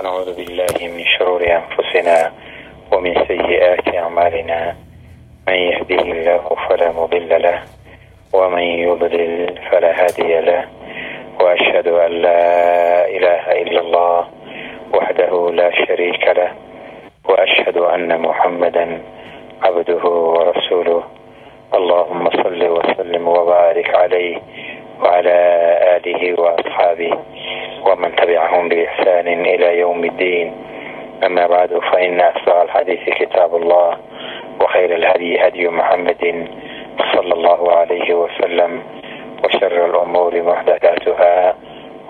ونعوذ بالله من شرور أنفسنا ومن سيئات أعمالنا من يهده الله فلا مضل له ومن يضلل فلا هادي له وأشهد أن لا إله إلا الله وحده لا شريك له وأشهد أن محمدا عبده ورسوله اللهم صل وسلم وبارك عليه وعلى آله وأصحابه ومن تبعهم بإحسان إلى يوم الدين أما بعد فإن أصدق الحديث كتاب الله وخير الهدي هدي محمد صلى الله عليه وسلم وشر الأمور محدثاتها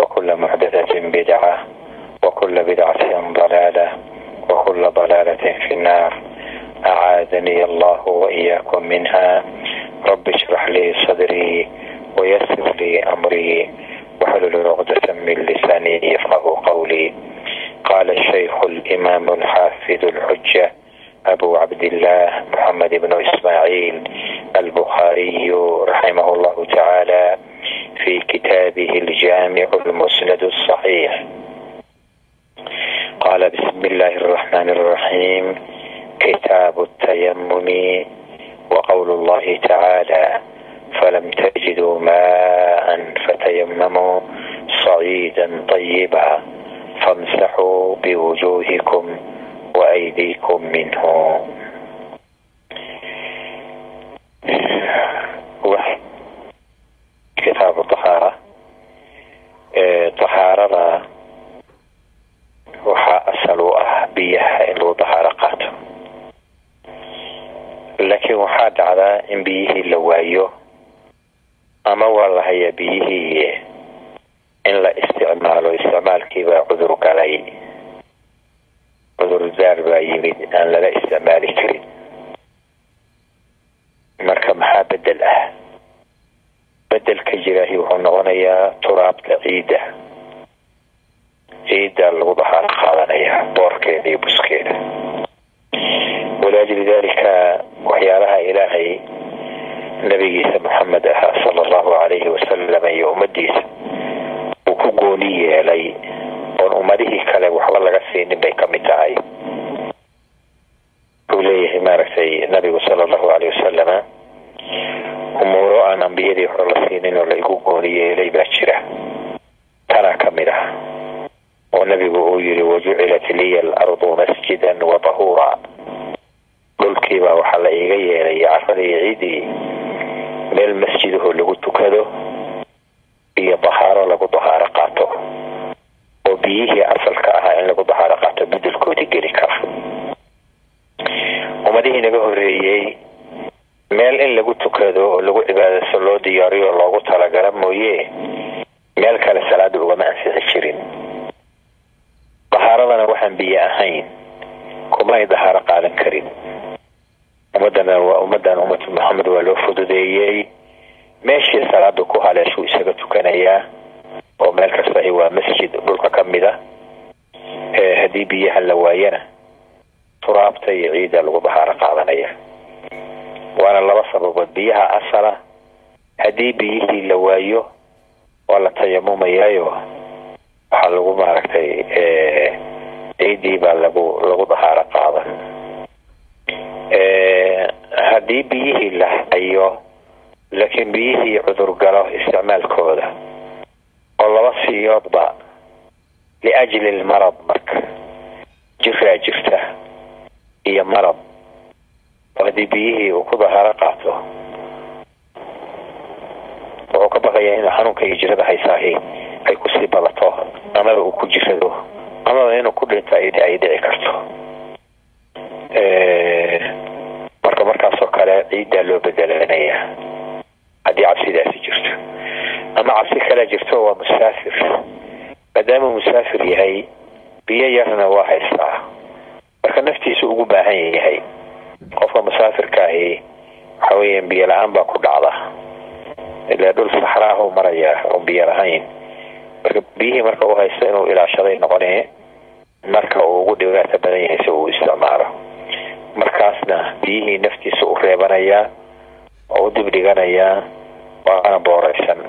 وكل محدثة بدعة وكل بدعة ضلالة وكل ضلالة في النار أعاذني الله وإياكم منها رب اشرح لي صدري ويسر لي أمري واحلل عقدة من لساني يفقه قولي قال الشيخ الإمام الحافظ الحجة أبو عبد الله محمد بن إسماعيل البخاري رحمه الله تعالى في كتابه الجامع المسند الصحيح قال بسم الله الرحمن الرحيم كتاب التيمم وقول الله تعالى فلم تجدوا ماء فتيمموا صعيدا طيبا فامسحوا بوجوهكم وأيديكم منه كتاب الطهارة طهارada waxaa asal u ah biyaha in lagu dahaaro qaato laakiin waxaa dhacdaa in biyihii la waayo ama waa la hayaa biyihii in la isticmaalo isticmaalkiibaa cudur galay cudur daar baa yimid aan lala isticmaali karin marka maxaa bedel ah bedelka jiraahi wuxuu noqonayaa turaabta ciidda ciidda lagu dahaaro qaadanaya boorkeeda iyo buskeeda walaajli dalika waxyaalaha ilaahay nabigiisa maxamed ahaa sala allahu calayhi wasalam iyo ummadiisa uu ku gooni yeelay oon ummadihii kale waxba laga siinin bay ka mid tahay. Wuxuu leeyahay maaragtay nabigu sala allahu caleyh wasalama umuuro aan ambiyadii hore la siinin oo la igu gooni yeelay baa jira. Tanaa ka mid ah oo nabigu uu yihi wajucilat liya alardu masjidan wa tahuura. Dhulkiibaa waxaa la iiga yeelay caradii ciidii meel masjidahoo lagu tukado iyo dahaaro lagu dahaaro qaato. Oo biyihii asalka ahaa in lagu dahaaro qaato bedelkoodii geli kara ummadihii naga horeeyey meel in lagu tukado oo lagu cibaadaysto loo diyaariyo loogu talagala mooye meel kale salaada ugama ansixi jirin. Dahaaradana waxaan biyo ahayn kuma ay dahaaro qaadan karin. Ummadana waa ummadan ummatu maxamed waa loo fududeeyey meeshii salaada ku haleeshuu isaga tukanayaa oo meel kastahi waa masjid dhulka ka mid a haddii biyaha la waayana turaabta iyo ciidda lagu dahaaro qaadanaya. Waana laba sababood. Biyaha asala haddii biyihii la waayo waa la tayamumayaayo waxaa lagu maaragtay ciiddii baa lagu lagu dahaaro qaadan. Haddii biyihii la hayo laakiin biyihii cudur galo isticmaalkooda oo laba siyoodba liajli lmarad marka. Jiraa jirta iyo marad. Oo haddii biyihii uu ku dahaaro qaato wuxuu ka baqayaa inuu xanuunka iyo jirada haysaahi ay ku sii badato amaba uu ku jirado amaba inuu ku dhinto ay dhici karto. Marka markaasoo kale ciiddaa loo bedelanaya haddii cabsidaasi jirto. Ama cabsi kale jirto waa musaafir. Maadaamuu musaafir yahay biyo yarna waa haystaa. Marka naftiisu ugu baahan yahay qofka musaafirka ahi waxa weeyaan biyo la'aan baa ku dhacda. Ilaa dhul saxraahu maraya oo biyo lahayn. Marka biyihii marka u haysto inuu ilaashaday noqone marka uu ugu dhibaato badan yahay si uu isticmaalo. Markaasna biyihii naftiisa u reebanayaa oo u dibdhiganayaa waana booraysan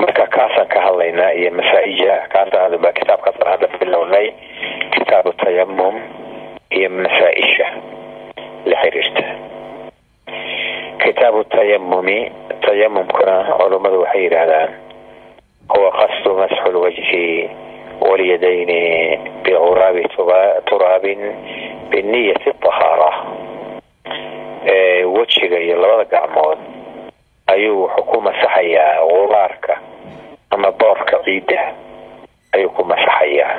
marka kaasaan ka hadlay maraynaa iyo masaa-ija kaasa kitaabkaasaan hadda bilownay kitaabu tayamum iyo masaa-isha la xiriirta. Kitaabu tayamumi tayamumkuna culummadu waxay yidhaahdaan huwa qasdu masxu lwajhi walyadayni bicuraabi turaabin biniyati tahaara wejiga iyo labada gacmood ayuu wuxuu ku masaxayaa gubaarka ama boorka ciidda ayuu ku masaxayaa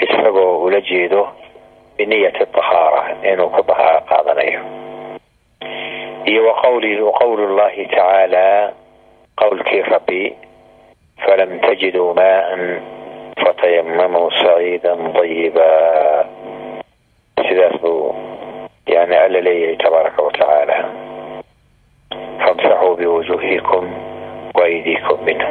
isagoo ula jeedo biniyati tahaara inuu ka bahaaro qaadanayo. Iyo waqowlu llahi tacaala qowlkii rabbi falam tajiduu maaan fatayamamuu saciida dayiba sidaas buu yani alla leeyahay tabaaraka wa tacaala famsaxuu biwujuuhikum waaydiikum minhu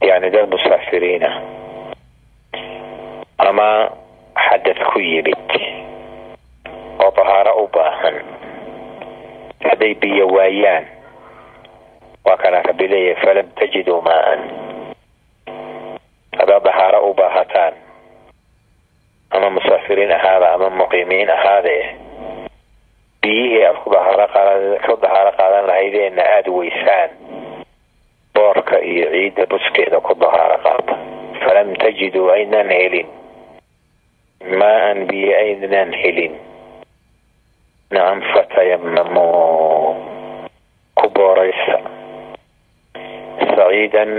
yani dad musaafiriina ama xadad ku yimid oo tahaaro u baahan hadday biyo waayaan waa kana rabbi leeyahay falam tajiduu maaan haddaad dahaaro u baahataan ama musaafiriin ahaada ama muqiimiin ahaadee biyihii aad ku dahaaro qaadan lahaydeenna aada weysaan boorka iyo ciidda buskeeda ku dahaaro qaata falam tajiduu aynaan helin. Maa-an biyo aynaan helin. Nacam fatayamamuu ku booraysa. Saciidan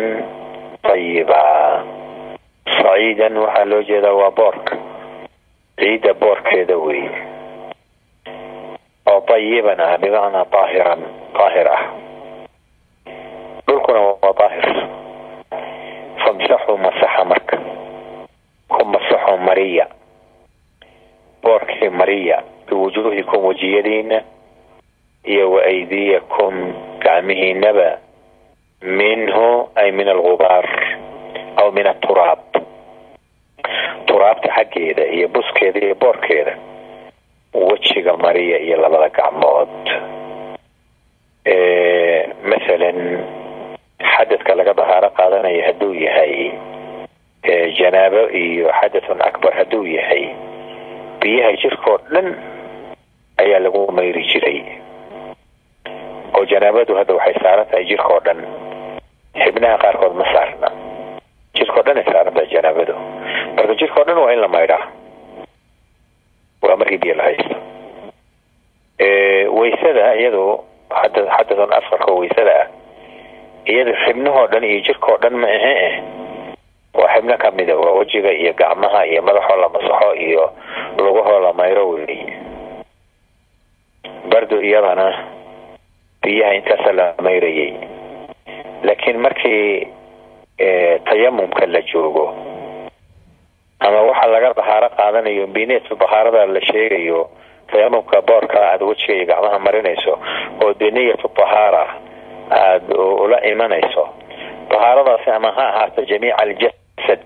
tayiba saciidan waxaa loo jeedaa waa boorka ciidda boorkeeda wey oo tayiban ah bimacnaa daahiran daahir ah dhulkuna waa daahir famsaxuu masaxa marka ku masaxu mariya boorkii mariya biwujuuhikum wejiyadiina iyo wa aydiyakum gacmihiinaba minhu ay min algubaar aw min aturaab turaabta xaggeeda iyo buskeeda iyo boorkeeda wejiga mariya iyo labada gacmood. Masalan xadadka laga dahaaro qaadanayo hadduu yahay janaabo iyo xadathun akbar hadduu yahay biyaha jirkao dhan ayaa lagu mayri jiray. Oo janaabadu hadda waxay saaran tahay jirkao dhan xibnaha qaarkood ma saarna jirkao dhan saaran tahay janaabadu marka jirkao dhan waa in la maydhaa waa markii biyo la haysto waysada iyadu xadathun asqarka waysada ah iyadu xibnahoo dhan iyo jirkao dhan ma ahe waa xibno kamida waa wejiga iyo gacmaha iyo madaxoo la masaxo iyo lugahoo la mayro wey bardo iyadana biyaha intaasa la mayrayay laakiin markii tayamumka la joogo. Ama waxa laga dahaaro qaadanayo bineedka dahaarada la sheegayo tayamumka boorka aada wejiga iyo gacmaha marinayso oo biniyatu dahaara aada ula imanayso. Dahaaradaasi ama ha ahaato jamiica aljasad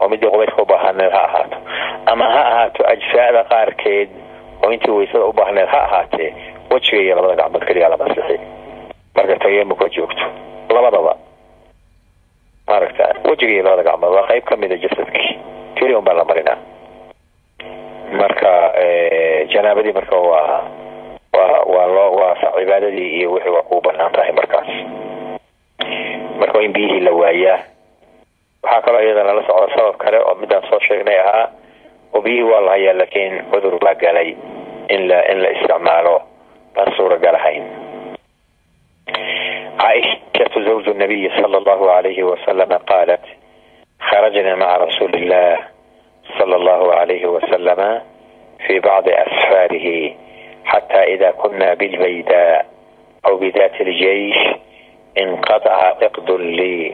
oo midii qubayska ubaahaneed ha ahaato. Ama ha ahaato ajsaada qaarkeed oo intii waysada ubaahneed ha ahaatee wejiga iyo labada gacmood keliyaa la masixi marka tayamumka joogto labadaba maaragta wejiga iyo labada gacmood waa qayb kamida jasadkii keli un baa la marinaa marka janaabadii marka waa waa waa loo waa cibaadadii iyo wixii waa kuu bannaan tahay markaas marka in biyihii la waayaa waxaa kaloo iyadana la socda sabab kale oo midaan soo sheegnay ahaa oo biyihii waa la hayaa laakiin cudur baa galay in la in la isticmaalo baan suuragal عائشة زوج النبي صلى الله عليه وسلم قالت خرجنا مع رسول الله صلى الله عليه وسلم في بعض أسفاره حتى إذا كنا بالبيداء أو بذات الجيش انقطع عقد لي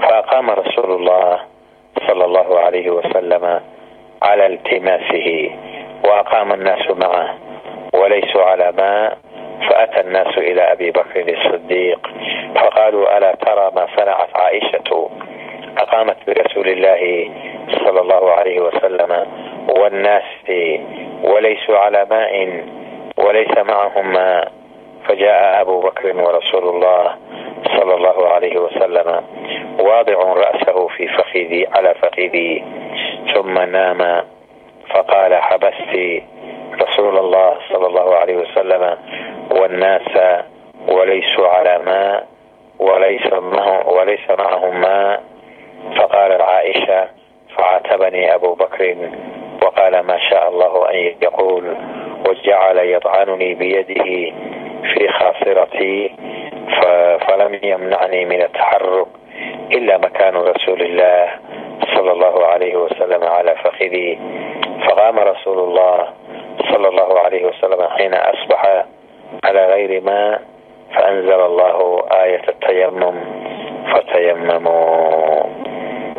فأقام رسول الله صلى الله عليه وسلم على التماسه وأقام الناس معه وليسوا على ما فأتى الناس إلى أبي بكر الصديق فقالوا ألا ترى ما صنعت عائشة أقامت برسول الله صلى الله عليه وسلم والناس وليسوا على ماء وليس معهم ماء فجاء أبو بكر ورسول الله صلى الله عليه وسلم واضع رأسه في فخذي على فخذي ثم نام فقال حبست رسول الله صلى الله عليه وسلم والناس وليسوا على ماء وليس وليس معهم ماء فقال عائشة فعاتبني أبو بكر وقال ما شاء الله أن يقول وجعل يطعنني بيده في خاصرتي فلم يمنعني من التحرك إلا مكان رسول الله صلى الله عليه وسلم على فخذي فقام رسول الله صلى الله عليه وسلم حين أصبح على غير ماء فأنزل الله آية التيمم فتيمموا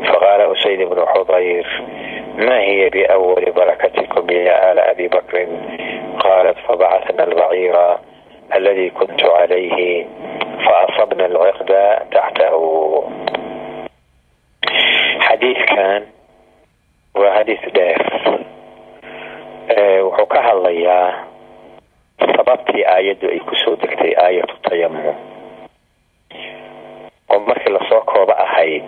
فقال أسيد بن حضير ما هي بأول بركتكم يا آل أبي بكر قالت فبعثنا البعير الذي كنت عليه فأصبنا العقد تحته حديث كان وحديث داف wuxuu ka hadlayaa sababtii aayaddu ay ku soo degtay aayatu tayamum oo markii la soo kooba ahayd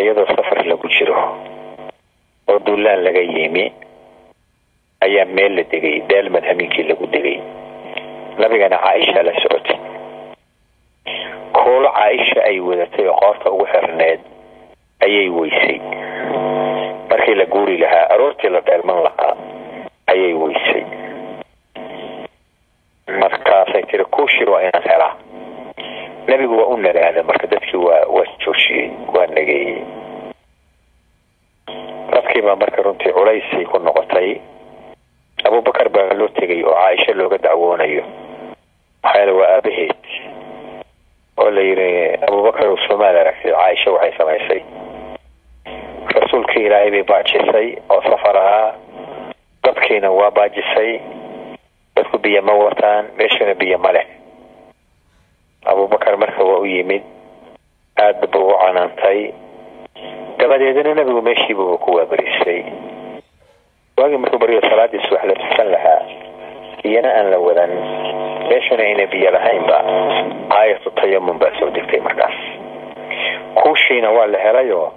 iyadoo safar lagu jiro oo duulaan laga yimi ayaa meel la degay daalmad hamiinkii lagu degay. Nabigana caaisha la socotay. Kuulo caaisha ay wadatay oo qoorta ugu xirneed ayay weysay. Markii la guuri lahaa aroortii la dheelman lahaa ayay weysay markaasay tiri kuushir waa inaan helaa nebigu waa u nagaada marka dadkii waa waa joojiyey waa nageeyey dadkiibaa marka runtii culaysay ku noqotay abubakar baa loo tegay oo caaisha looga dacwoonayo maxaa waa aabaheed oo la yiri abubakar soomaal aragtay caaisha waxay samaysay rasuulkii ilaahay bay baajisay oo safar ahaa dadkiina waa baajisay dadku biyo ma wataan meeshuna biyo ma leh. Abubakar marka waa u yimid aada buu u canaantay. Dabadeedna nabigu meeshiibuba ku waabarisay waagii markuu baryo salaadiis wax la tukan lahaa iyana aan la wadan. Meeshuna ayna biyo lahaynba aayatu tayamum baa soo degtay markaas. Kuushiina waa la helayoo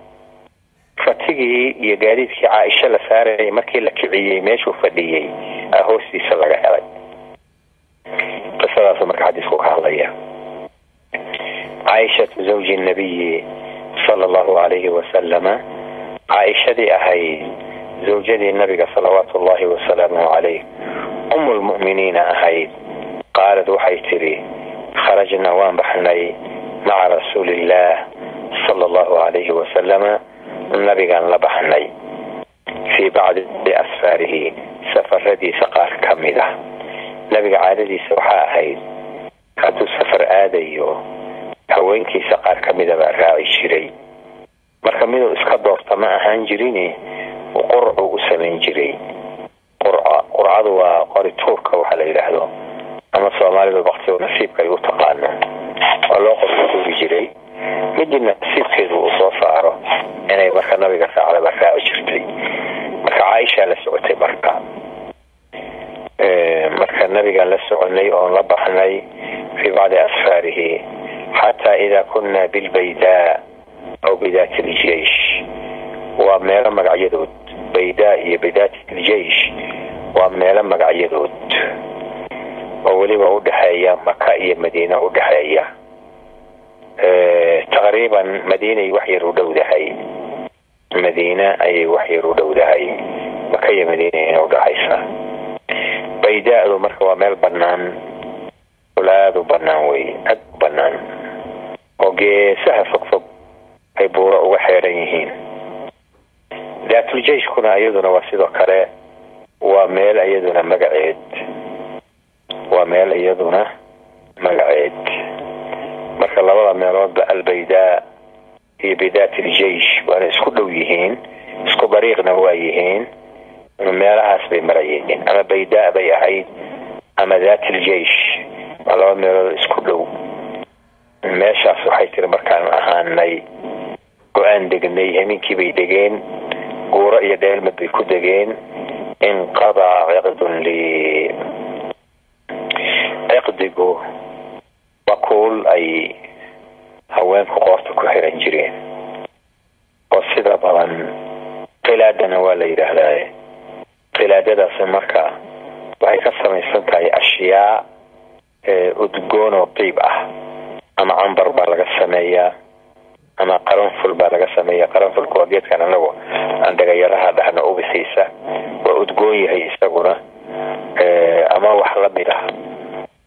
fatigii iyo gaadiidkii caaisha la saarayay markii la kiciyey meeshuu fadhiyey hoostiisa laga helay. Qisadaasu marka xadiisku ka hadlaya caaishatu zawji nabiyi sala allahu calayhi wasalama caaishadii ahayd zawjadii nabiga salawaatu ullahi wasalaamuhu calayh umu lmu'miniina ahayd. Qaalad waxay tidhi kharajnaa waan baxnay maca rasuuliillaah sala allahu calayhi wasalama nabigaan la baxnay fii bacdi asfaarihi safaradiisa qaar ka mid ah. Nabiga caadadiisa waxaa ahayd hadduu safar aadayo haweenkiisa qaar ka mida baa raaci jiray. Marka miduu iska doorta ma ahaan jirin qurcu u samayn jiray. Qurca qurcadu waa qori tuurka waxaa la yidhaahdo ama soomaalidu bakti nasiibka ay u taqaano waa loo qorka tuuri jiray midii nasiibkeedu uu soo saaro inay marka nabiga raacda baa raaci jirtay. Marka caaishaa la socotay marka. Marka nabigaan la soconay oon la baxnay fii bacdi asfaarihi xataa idaa kunna bilbaydaa aw bidaat iljeish waa meelo magacyadood baydaa iyo bidaat iljeish waa meelo magacyadood. Oo weliba u dhexeeya maka iyo madiine u dhexeeya taqriiban madiinay wax yar u dhowdahay madiine ayay wax yar u dhowdahay maka iyo madiina udhaxaysa baydaadu marka waa meel banaan aada u banaan wey u banaan oo geesaha fogfog ay buuro uga xeeran yihiin. Daatuljeishkuna iyaduna waa sidoo kale waa meel iyaduna magaceed. Waa meel iyaduna marka labada meeloodba albaydaa iyo bidaat iljeish waana isku dhow yihiin isku dariiqna waa yihiin meelahaas bay marayeen ama baydaa bay ahayd ama daat iljeish waa laba meelood isku dhow. Meeshaas waxay tiri markaan ahaanay go'aan degnay hamiinkii bay degeen guuro iyo dheelmad bay ku degeen inqadaa ciqdun lii. Ciqdigu waa ay haweenku qoorta ku xiran jireen. Oo sida badan qilaadana waa la yidhaahdaa. Qilaadadaasi marka waxay ka samaysan tahay ashyaa udgoon oo qiib ah. Ama cambar baa laga sameeyaa ama qaranful baa laga sameeya qaranfulka waa geedkan anagu aan dhagayaraha dhahno ubisiisa waa udgoon yahay isaguna ama wax la mid ah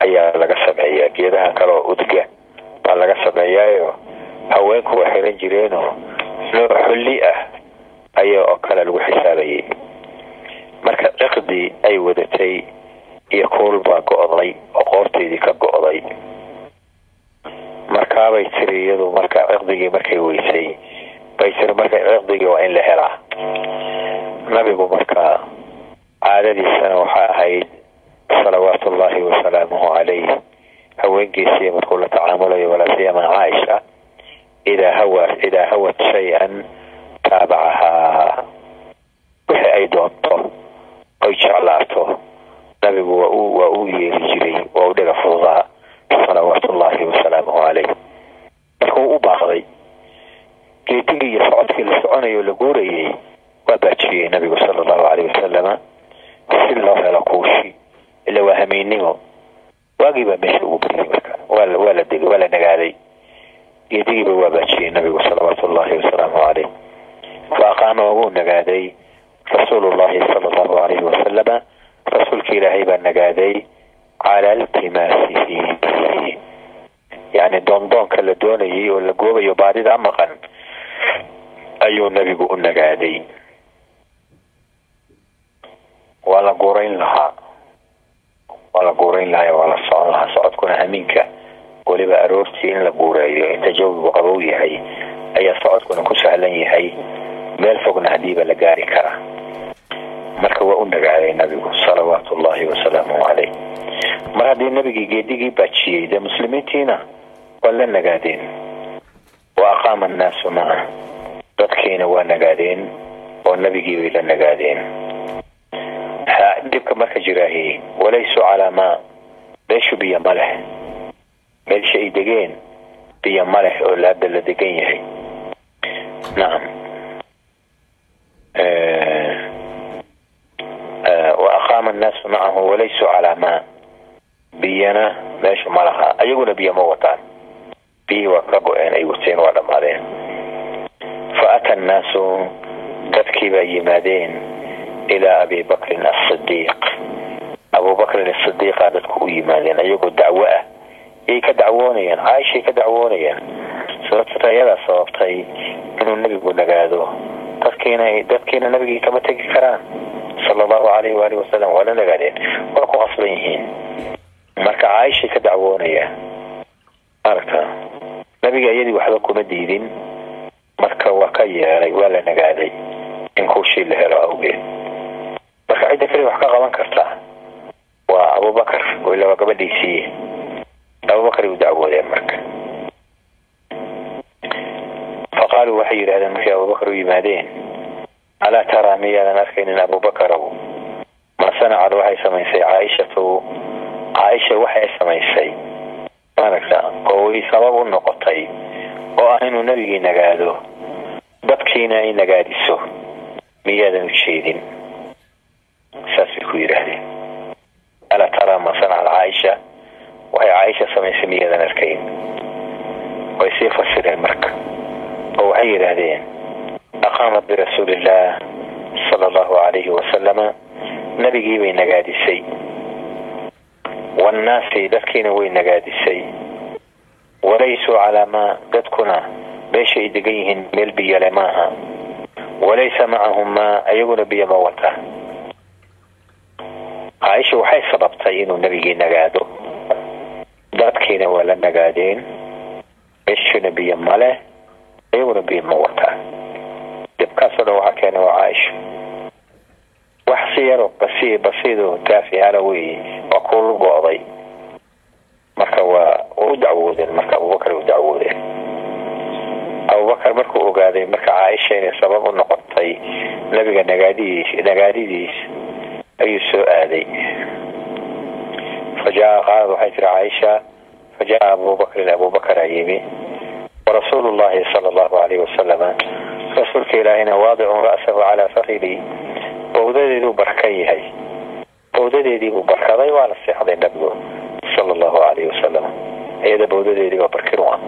ayaa laga sameeyaa geedaha kale oo udga baa laga sameeyaayo haweenku waa xiran jireenoo nooc xulli ah ayaa oo kale lagu xisaabayay marka ciqdii ay wadatay iyo kuul baa go-day oo qoorteedii ka go-day. Markaabay tiri iyadu marka ciqdigii markay weysay bay tiri marka ciqdigii waa in la helaa. Nabigu markaa caadadiisana waxaa ahayd salawaatu ullaahi wasalaamuhu calayh haweenkiisii markuu la tacaamulayo walaa siyama caaisha idaa hawa idaa hawat shay-an taabacahaa. Wixii ay doonto oy jeclaato nabigu waa uu yeeli jiray waa u dhiga fududaa salawaatu ullaahi wasalaamuhu caleyh markuu u baaqday geedigii iyo socodkii la soconayo la guurayay waa baajiyey nabigu sala allahu caleyh wasalama si loo helo kuushi ila waa hameynimo waagii baa meesha ugu beriyay marka. Waa la degay waa la nagaaday. Geedigiiba waa baajiyey nabigu salawaatu ullaahi wasalaamu caleyh fa aqaama wuu nagaaday rasuulu llahi sala allahu caleyhi wasalama rasuulka ilaahay baa nagaaday cala iltimaasihi yani doondoonka la doonayay oo la goobayo baadida maqan ayuu nabigu u nagaaday. Waa la guurayn lahaa waa la guurayn lahaa waa la socon lahaa socodkuna hamiinka weliba aroortii in la guureeyo inta jawigu qabow yahay ayaa socodkuna ku sahlan yahay meel fogna hadiiba la gaari karaa marka waa u nagaaday nabigu salawaatu ullaahi wasalaamuhu caleyh mar haddii nabigii geedigii baajiyey dee muslimiintiina waa la nagaadeen wa aqaama annaasu maca dadkiina waa nagaadeen oo nabigii bay la nagaadeen dhibka marka jiraahi walaysuu calaa maa meeshu biyo ma leh. Meelsha ay degeen biyo ma leh oo laada la degan yahay. Nacam wa aqaama annaasu macahu walaysuu calaa maa. Biyana meeshu ma laha. Ayaguna biyo ma wataan. Biyihii waa ka go-een ay wateen waa dhammaadeen. Fa ata annaasu dadkii baa yimaadeen ilaa abi bakrin asidiiq abubakrin asidiiqa dadku u yimaadeen ayagoo dacwo ah. Yay ka dacwoonayaan caaishay ka dacwoonayaan sababta ayadaa sababtay inuu nebigu nagaado. Dadkiina nabigii kama tegi karaan. Sala allahu caleyhi waalihi wasalam waa la nagaadeen. Waa ku qasban yihiin. Marka caaishay ka dacwoonaya aragta nabiga iyadii waxba kuma diidin. Marka waa ka yeelay waa la nagaaday. In kuushii la helo awgeed marka cidda kale wax ka qaban karta. Waa abubakar oo ila waa gabadhiisii abubakar u dacwoodeen marka. Fa qaaluu waxay yidhahdeen markay abubakar u yimaadeen alaa taraa miyaadan arkaynin abubakarow ma sanacad waxay samaysay caaishatu caaisha waxay samaysay. Maaragta oo way sabab u noqotay oo ah inuu nabigii nagaado dadkiina ay nagaadiso miyaadan u jeedin saasay ku yidhaahdeen. Alaa taraa ma sanacad caaisha? Waxay caaisha samaysay miyaadan arkayn. Way sii fasireen marka. Oo waxay yidhaahdeen aqaamat birasuulillaah sala allahu calayhi wasalama nabigii bay nagaadisay. Wannaasi dadkiina way nagaadisay. Walaysuu calaa maa dadkuna meesha ay degan yihiin meel biyale maaha. Walaysa macahum maa ayaguna biyo ma wata caaisha waxay sababtay inuu nabigii nagaado. Dadkiina waa la nagaadeen. Meeshuna biyo male ayaguna biyo ma wataa dibkaasoo dhan waxaa keena waa caaisha wax si yaro basi basido taafihala weeye waa kulu go-day marka waa u dacwoodeen marka abubakar u dacwoodeen. Abubakar markuu ogaaday marka caaisha inay sabab u noqotay nabiga nagaadidiis nagaadidiis ayuu soo aaday. Fajaa qaalad waxay tiri caaisha fajaa abubakrin abubakaraa yimi. Warasuulu llahi sala allahu alayhi wasalama rasuulka ilaahina waadicun ra'sahu calaa fakidii bowdadeeduu barkan yahay. Bowdadeediibuu barkaday waa la seexday nabigu sala allahu alayhi wasalam iyada bowdadeedii baa barkin u ah.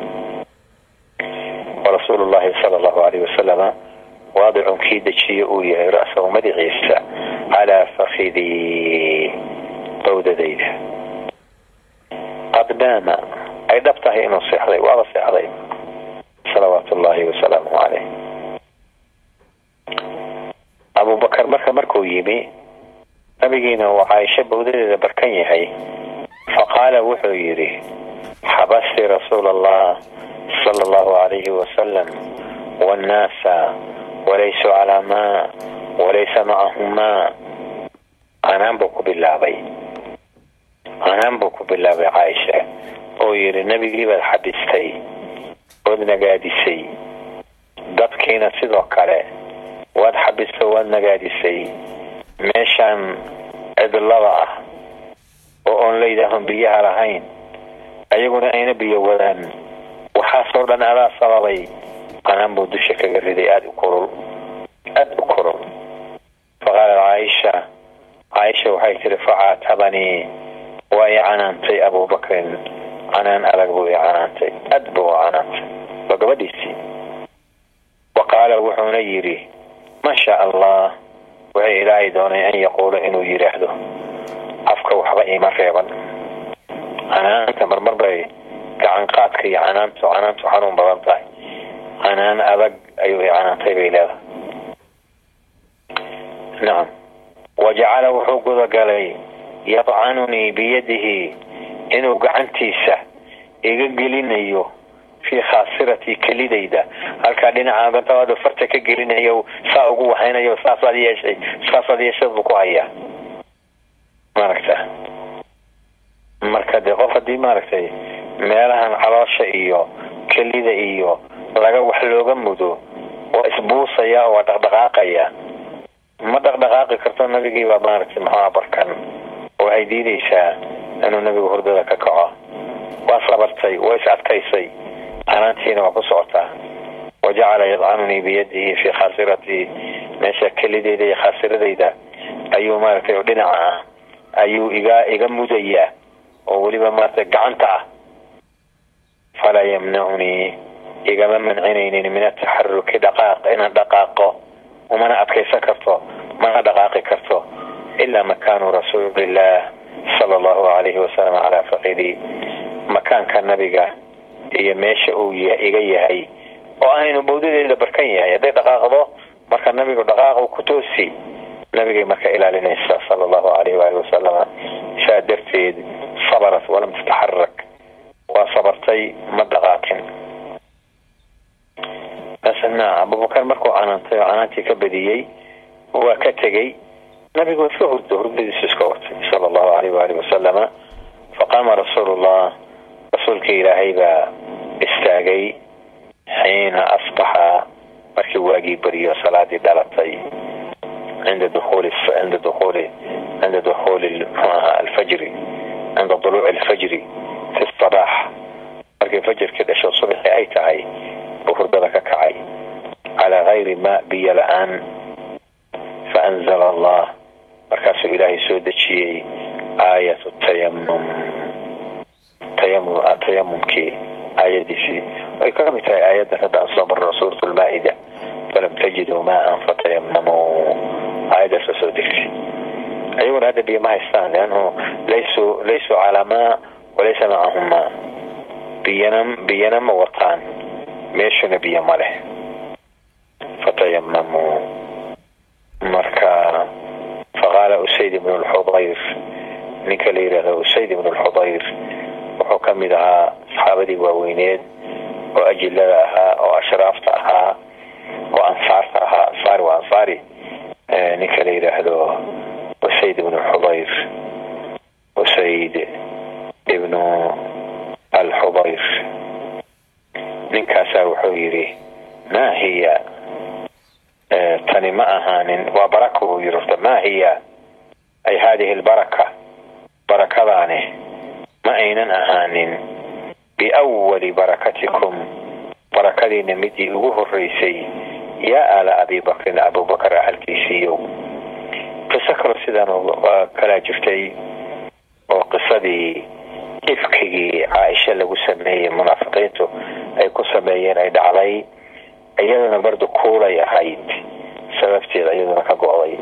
Warasuulu llahi sala allahu alayhi wasalama waadicun kii dejiye uu yahay ra'sahu madaciisa calaa fakidii bowdadayda qad naama ay dhab tahay inuu seexday waaba seexday salawaatu ullaahi wasalaamu caleyh abubakar marka markuu yimi nabigiina uu caaisho bowdadeeda barkan yahay faqaala wuxuu yidhi xabasti rasuula allah sala allahu alayhi wasalam wannaasa walaysuu calaa maa walaysa macahum maa canaan buu ku bilaabay canaan buu ku bilaabay caaisha oo yidhi nebigii baad xabistay ood nagaadisay dadkiina sidoo kale waad xabisto waad nagaadisay meeshaan cidlada ah oo oon laydhaahon biyaha lahayn ayaguna ayna biyo wadaan waxaasoo dhan adaa sababay canaan buu dusha kaga riday aada u kulul aada u kulul faqaalat caaisha caaisha waxay tiri facaatabanii waa i canaantay abubakrin canaan adag buu i canaantay aad buu canaantay waa gabadhiisii wa qaala wuxuuna yidhi maa shaa allah waxay ilaahay doonay an yaquula inuu yidhaahdo afka waxba iima reeban canaanta marmar bay gacanqaadka iyo canaantu canaantu xanuun badan tahay canaan adag ayuu i canaantay bay leedahay nacam wajacala wuxuu gudagalay yadcanunii biyadihi inuu gacantiisa iga gelinayo fii khaasiratii kelidayda halkaa dhinaca gantabaadu farta ka gelinayo saa ugu waxaynayo saasaad yeeshay saasaad yeeshad buu ku hayaa maaragta marka dee qof haddii maaragtay meelahan caloosha iyo kelida iyo wax looga mudo. Waa isbuusaya waa dhaqdhaqaaqaya. Ma dhaqdhaqaaqi karto nabigiibaa maaragtay maxaa barkan? Waxay diidaysaa inuu nabigu hurdada ka kaco? Waa sabartay waa is adkaysay. Canaantiina waa ku socotaa. Wajacala yadcanunii biyadihi fii khaasiratii meesha kelideeda iyo khaasiradayda ayuu maaragtay dhinaca ah ayuu iga iga mudayaa. Oo weliba maaragtay gacanta ah. Falaa yamnacunii igama mancinaynin min ataxaruki dhaqaaq inaan dhaqaaqo umana adkaysan karto mana dhaqaaqi karto ilaa makaanu rasuulillaah sala allahu alayhi wasalam calaa faqidii makaanka nabiga iyo meesha uu iga yahay oo ahaynu bawdadeeda barkan yahay hadday dhaqaaqdo marka nabigu dhaqaaq ku toosi nabigay marka ilaalinaysa sala allahu alayh waali wasalama saa darteed sabarat walam tataxarak waa sabartay ma dhaqaaqin abubakar markuu canaantay oo canaantii ka badiyey waa ka tegey. Nabigu iska hurdo hurdadiisu iska watay sala allahu alayh waali wasalama faqaama rasuulullah rasuulka ilaahay baa istaagay xiina asbaxa. Markii waagii beriyo salaadii dhalatay. Cinda dukuuli mxuaha alfajri cinda duluuci alfajri fi sabaax markii fajrkii dhasho subaxii ay tahay buu hurdada ka kacay calaa gayri ma biyo la'aan faanzala allah markaasuu ilaahay soo dejiyey aayatu tayamum tayamumkii aayadiisii ay ka mid tahay aayadan hadda aan soo marno suurat lmaa-ida falam tajiduu maan fatayamamuu aayadaasa soo degtay ayaguna hadda biyo ma haystaan leanhu laysuu laysuu calaa maa walaysa macahum maa biyana biyana ma wataan meeshuna biyo ma leh. Fatayamamuu marka faqaala usayd ibnu lxudayr ninka la yidhaahdo usayd ibnu lxudayr wuxuu ka mid ahaa saxaabadii waaweyneed oo ajilada ahaa oo ashraafta ahaa oo ansaarta ahaa ansaari waa ansaari ninka la yidhaahdo usayd ibnu xudayr usayd ibnu alxudayr ninkaasaa wuxuu yidhi maa hiya? Tani ma ahaanin. Waa baraka uu yiri horta maa hiya? Ay haadihi lbaraka barakadaani ma aynan ahaanin. Biawali barakatikum barakadiina midii ugu horeysay yaa aala abibakrin abubakar ahalkiisiiyow qiso kaloo sidaan kalaa jirtay oo qisadii ifkigii caaisha lagu sameeyey munaafiqiintu ay ku sameeyeen ay dhacday iyadana bardu kuulay ahayd. Sababteeda iyaduna ka go-day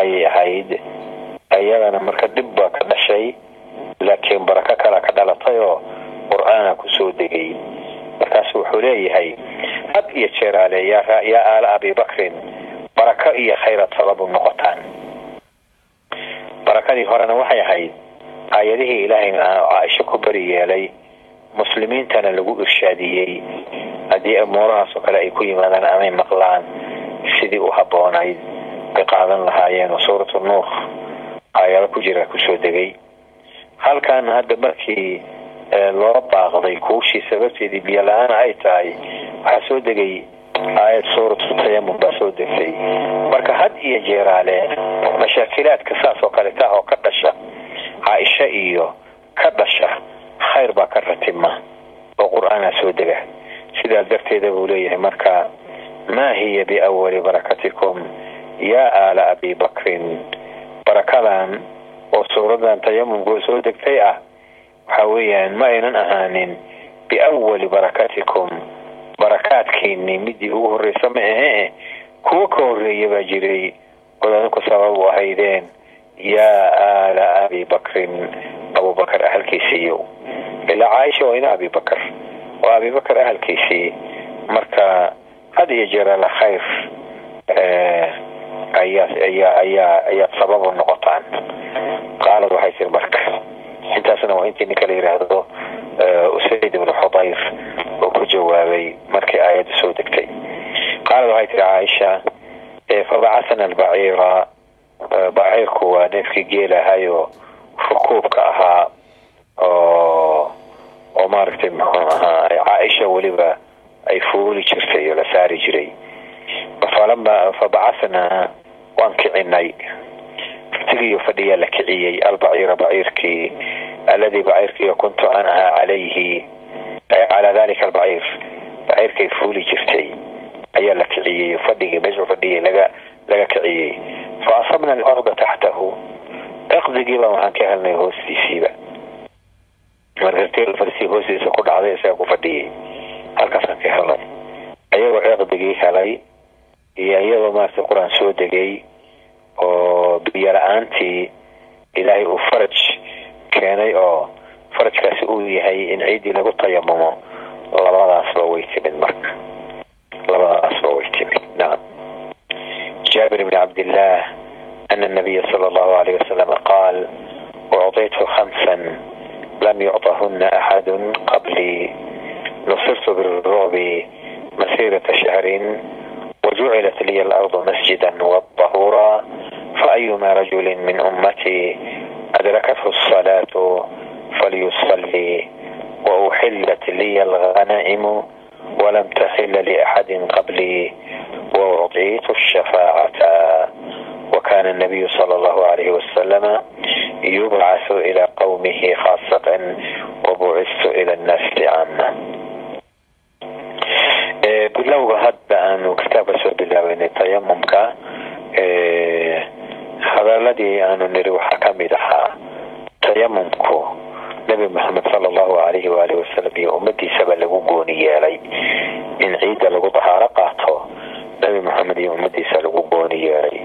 ayay ahayd. Iyadana marka dhib baa ka dhashay laakiin barako kala ka dhalatay oo qur'aana ku soo degay. Markaasu wuxuu leeyahay had iyo jeer ale yaa aala abibakrin barako iyo khayra talabu noqotaan. Barakadii horena waxay ahayd aayadihii ilaahay caaisho ku beri yeelay muslimiintana lagu irshaadiyey haddii umuurahaas oo kale ay ku yimaadaan amay maqlaan sidii u habboonayd ay qaadan lahaayeen suuratu nuur aayado ku jira ku soo degay. Halkan hadda markii loo baaqday kuushii sababteedii biyo la'aana ay tahay waxaa soo degay aayad suuratu tayamum baa soo degtay. Marka had iyo jeeraale mashaakilaadka saas oo kaleta oo ka dhasha caaisha iyo ka dhasha khayr baa ka ratima oo qur'aanaa soo dega. Sidaas darteeda buu leeyahay marka maa hiya biawali barakatikum yaa aala abi bakrin. Barakadan oo suuradan tayamumka soo degtay ah waxa weeyaan ma aynan ahaanin biawali barakatikum. Barakaadkiini midii ugu horreysa ma ahee kuwo ka horreeya baa jiray ood sabab u ahaydeen yaa aala abi bakrin abubakar ahalkiisiiyo ilaa caaisha waa ina abibakar waa abibakar ahalkiisii marka had iyo jeer ala khayr ayaa ayaa ayaa ayaad sabab u noqotaan qaalad waxay tiri marka intaasna waa intii ninka la yidhaahdo usayd ibnu xudayr oo ku jawaabay markii aayadda soo degtay qaalad waxay tiri caaisha fabacasna albaciira baciirku waa neefkii geelahayo rukuubka ahaa oo oo maaragtay muxuu ahaa caaisha weliba ay fuuli jirtay oo la saari jiray. Falama fabacasnaa waan kicinay. Rtigiiyo fadhiyaa la kiciyey albaciira baciirkii alladii baciirkii kuntu an ahaa calayhi calaa dalika albaciir. Baciirkay fuuli jirtay. Ayaa la kiciyey fadhigii meeshuu fadhiyay laga laga kiciyey fa asabna alarda taxtahu iqdigiiba waxaan ka helnay hoostiisiiba markastii hoostiisa ku dhacday isaga ku fadhiyay halkaasaan ka helnay ayagoo iqdigii helay iyo iyadoo maarata qur'aan soo degay oo biyo la'aantii ilaahay uu faraj keenay oo farajkaasi uu yahay in ciiddii lagu tayamumo labadaasba way timid marka labadaasba way timid جابر بن عبد الله أن النبي صلى الله عليه وسلم قال أعطيت خمسا لم يعطهن أحد قبلي نصرت بالرعب مسيرة شهر وجعلت لي الأرض مسجدا والطهورا فأيما رجل من أمتي أدركته الصلاة فليصلي وأحلت لي الغنائم ولم تحل لأحد قبلي وأعطيت الشفاعة وكان النبي صلى الله عليه وسلم يبعث إلى قومه خاصة وبعثت إلى الناس عامة bilowga hadda aanu kitaabka soo bilaabeynay tayamumka hadaladii aanu niri waxaa kamid ahaa tayamumku nabi maxamed sala allahu alayhi waalihi wasalam iyo ummadiisaba lagu gooni yeelay in ciidda lagu dahaaro qaato nabi maxamed iyo ummadiisa lagu gooni yeelay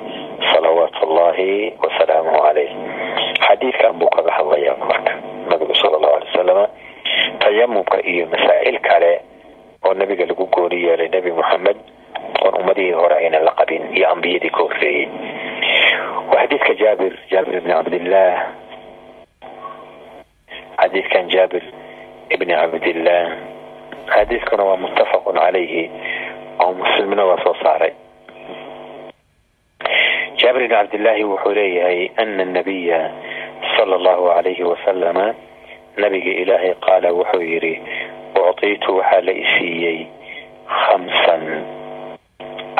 salawaatu ullahi wasalaamuhu caleyh xadiidkan buu kaga hadlaya marka nabigu sala allahu alay wasalama tayamumka iyo masaa'il kale oo nabiga lagu gooni yeelay nebi moxamed oon ummadihii hore aynan la qabin iyo ambiyadii ka horreeyey waa xadiidka jaabir jaabir ibni cabdillaah xadiidkan jaabir ibni cabdillaah xadiidkuna waa muttafaqun calayhi oo muslimna waa soo saaray. Jaabir ibni cabdillaahi wuxuu leeyahay ana nabiya sala allahu alayhi wasalama nabiga ilaahay qaala wuxuu yidhi ucطiitu waxaa la isiiyey khamsan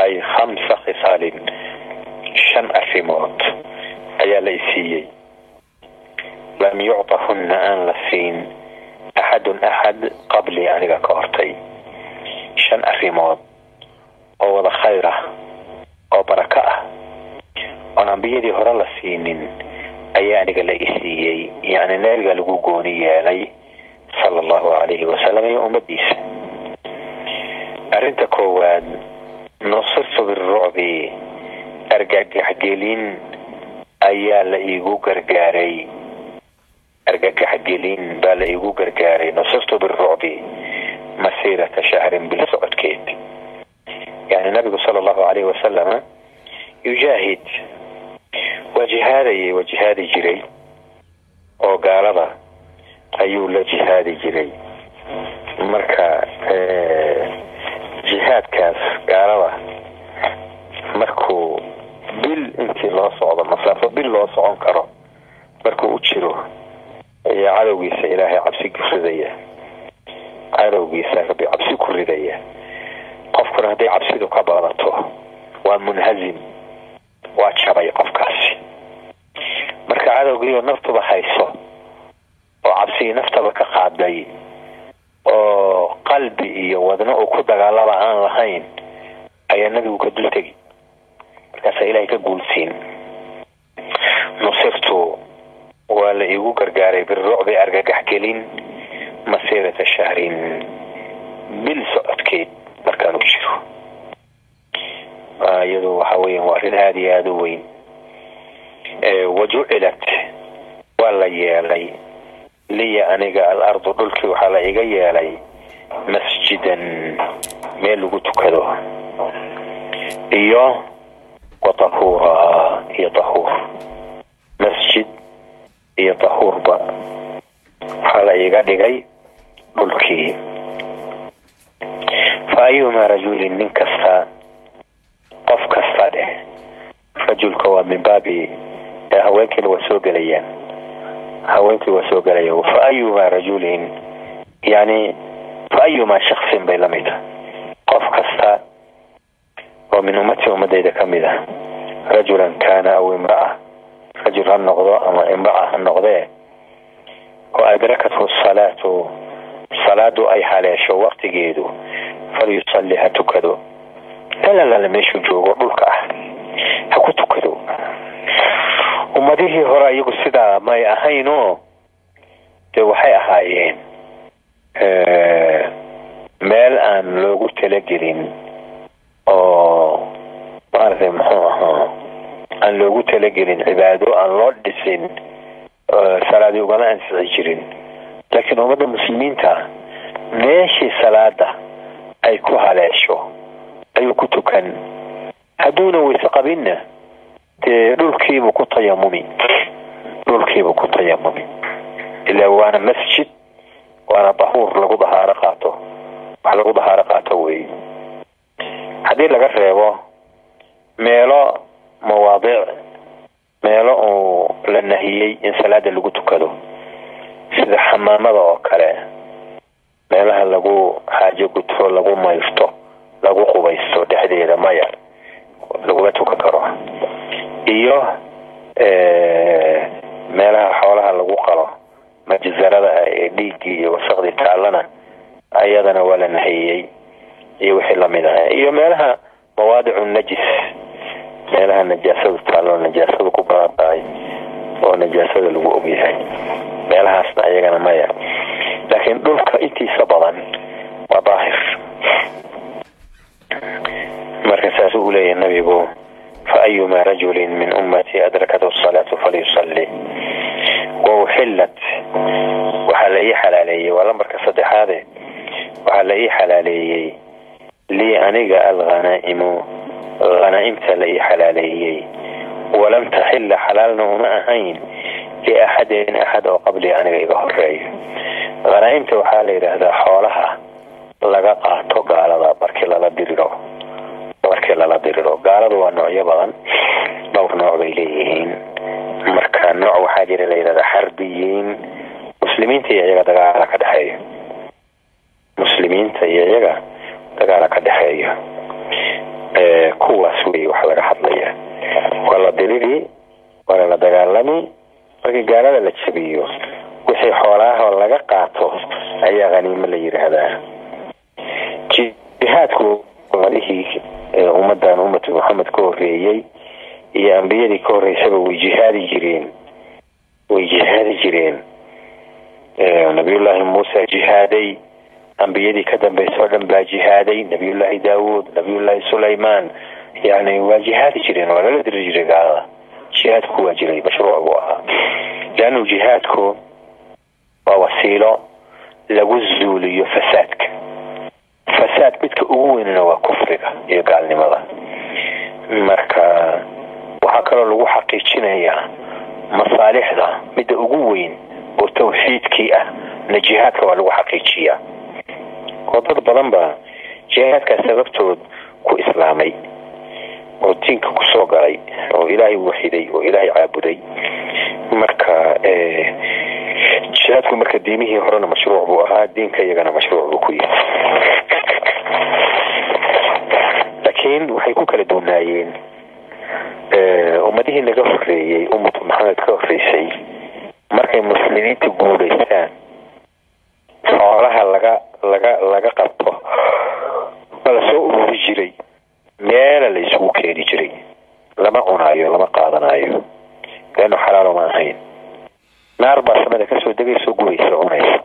ay khamsa khisaalin shan arrimood ayaa la isiiyey lam yucطahunna aan la siin axadun axad qablii aniga ka hortay shan arrimood oo wada khayr ah oo barako ah. Oon ambiyadii hore la siinin ayaa aniga la isiiyey yacni nebiga lagu gooni yeelay sala allahu calayhi wasalam iyo ummadiisa. Arrinta koowaad nusirtu birucbi argagaxgelin ayaa la iigu gargaaray. Argagaxgelin baa la iigu gargaaray nusirtu birucbi masiirata shahrin bil socodkeed yani nabigu sala allahu calayhi wasalama yujaahid waa jihaadayay waa jihaadi jiray oo gaalada ayuu la jihaadi jiray. Marka jihaadkaas gaalada markuu bil intii loo socdo masaafo bil loo socon karo markuu u jiro ayaa cadowgiisa ilaahay cabsi ku ridaya. Cadowgiisa rabbi cabsi ku ridaya qofkuna hadday cabsidu ka badato waa munhazim waa jabay qofkaasi. Marka cadowgiioo naftuba hayso oo cabsigii naftaba ka qaaday oo qalbi iyo wadno uu ku dagaalaba aan lahayn ayaa nabigu ka dul tegi. Markaasaa ilaahay ka guulsiin. Nusirtu waa la iigu gargaaray birucbi argagaxgelin masiirata shahrin. Bil socodkeed markaan u jiro. Iyadu waxa weya waa arrin aada iyo aada u weyn. Wajucilat waa la yeelay. Liya aniga al ardu dhulkii waxaa la iga yeelay masjidan meel lagu tukado. Iyo wa tahuura iyo tahuur. Masjid iyo tahuurba waxaa la iga dhigay dhulkii fa ayumaa rajulin nin kasta qof kasta dheh. Rajulka waa min baabi haweenkiina waa soo gelayaan haweenkii waa soo gelaya fa ayumaa rajulin yani fa ayumaa shaksin bay la mid ah. Qof kasta oo min ummatii ummadayda ka mid ah rajulan kaana aw imraa rajul ha noqdo ama imraa ha noqdee oo adrakathu salaatu salaadu ay haleesho waqtigeedu falyusalli ha tukado. Lalala meeshuu joogo dhulka ah. Ha ku tukado. Ummadihii hore iyagu sidaa may ahaynoo dee waxay ahaayeen meel aan loogu talagelin oo maaragtay muxuu ahaa aan loogu talagelin cibaado aan loo dhisin salaadii ugama ansixi jirin laakiin ummadda muslimiinta meeshii salaada ay ku haleesho ayuu ku tukan. Hadduuna weyse qabinna dee dhulkiibuu ku tayamumi dhulkiibuu ku tayamumi ilaa waana masjid waana dahuur lagu dahaaro qaato. Wax lagu dahaaro qaato weeye haddii laga reebo meelo mawaadiic meelo uu la nahiyey in salaada lagu tukado sida xamaamada oo kale meelaha lagu xaajo gudfo lagu mayrto lagu qubaysto dhexdeeda maya laguma tukan karo. Iyo meelaha xoolaha lagu qalo majzarada ee dhiiggii iyo wasaqdii taallana ayadana waa la nahiyey iyo wixii la mid ah iyo meelaha mawaadicu najis meelaha najaasadu taallo najaasadu ku badan tahay oo najaasada lagu ogyahay. Meelahaasna ayagana maya. Laakiin dhulka intiisa badan waa daahir. Marka saasuu u leeyahay nabigu fa ayumaa rajulin min ummatii adrakathu salaatu falyusalli. Wauxillat waxaa la ii xalaaleeyey waa lambarka saddexaade. Waxaa la ii xalaaleeyey lii aniga alhanaa'imu hanaaimta la ii xalaaleeyey walam taxilla xalaalna uma ahayn liaxadin axad oo qablii aniga iga horeeyo hanaaimta waxaa la yidhaahdaa xoolaha laga qaato gaalada markii lala diriro markii lala diriro. Gaaladu waa noocyo badan dhowr nooc bay leeyihiin. Marka nooc waxaa jira la yidhahdaa xarbiyiin muslimiinta iyo iyaga dagaala ka dhexeeyo. Muslimiinta iyo iyaga dagaala ka dhexeeyo. Kuwaas wey waxa laga hadlaya waa la diriri waana la dagaalami markii gaalada la jabiyo wixii xoolaahoo laga qaato ayaa haniimo la yidhaahdaa jihaadku madihii ummadan ummatu maxamed ka horeeyey iyo ambiyadii ka horeysaba way jihaadi jireen. Way jihaadi jireen. Nabiyullaahi muuse jihaaday. Ambiyadii ka dambeysay oo dhan baa jihaaday. Nabiyullaahi daawuud nabiyullaahi sulaymaan. Yani waa jihaadi jireen waa lala diri jiray gaalada jihaadku waa jiray mashruuc buu ahaa leannu jihaadku waa wasiilo lagu zuuliyo fasaadka fasaad midka ugu weynana waa kufriga iyo gaalnimada marka waxaa kaloo lagu xaqiijinayaa masaalixda midda ugu weyn oo tawxiidkii ah na jihaadka waa lagu xaqiijiyaa oo dad badan baa jihaadkaa sababtood ku islaamay oo diinka ku soo galay oo ilaahay waxiday oo ilaahay caabuday. Marka jihaadku marka diimihii horena mashruuc buu ahaa diinka iyagana mashruuc buu ku yihi laakiin waxay ku kala duwanaayeen ummadihii naga horeeyey ummatu maxamed ka horeysay markay muslimiinta guulaystaan xoolaha laga laga laga qabto ma la soo ururi jiray meela la isugu keeni jiray. Lama cunaayo lama qaadanayo leannu xalaalo ma ahayn naar baa samada ka soo degayso gubaysa cunaysa.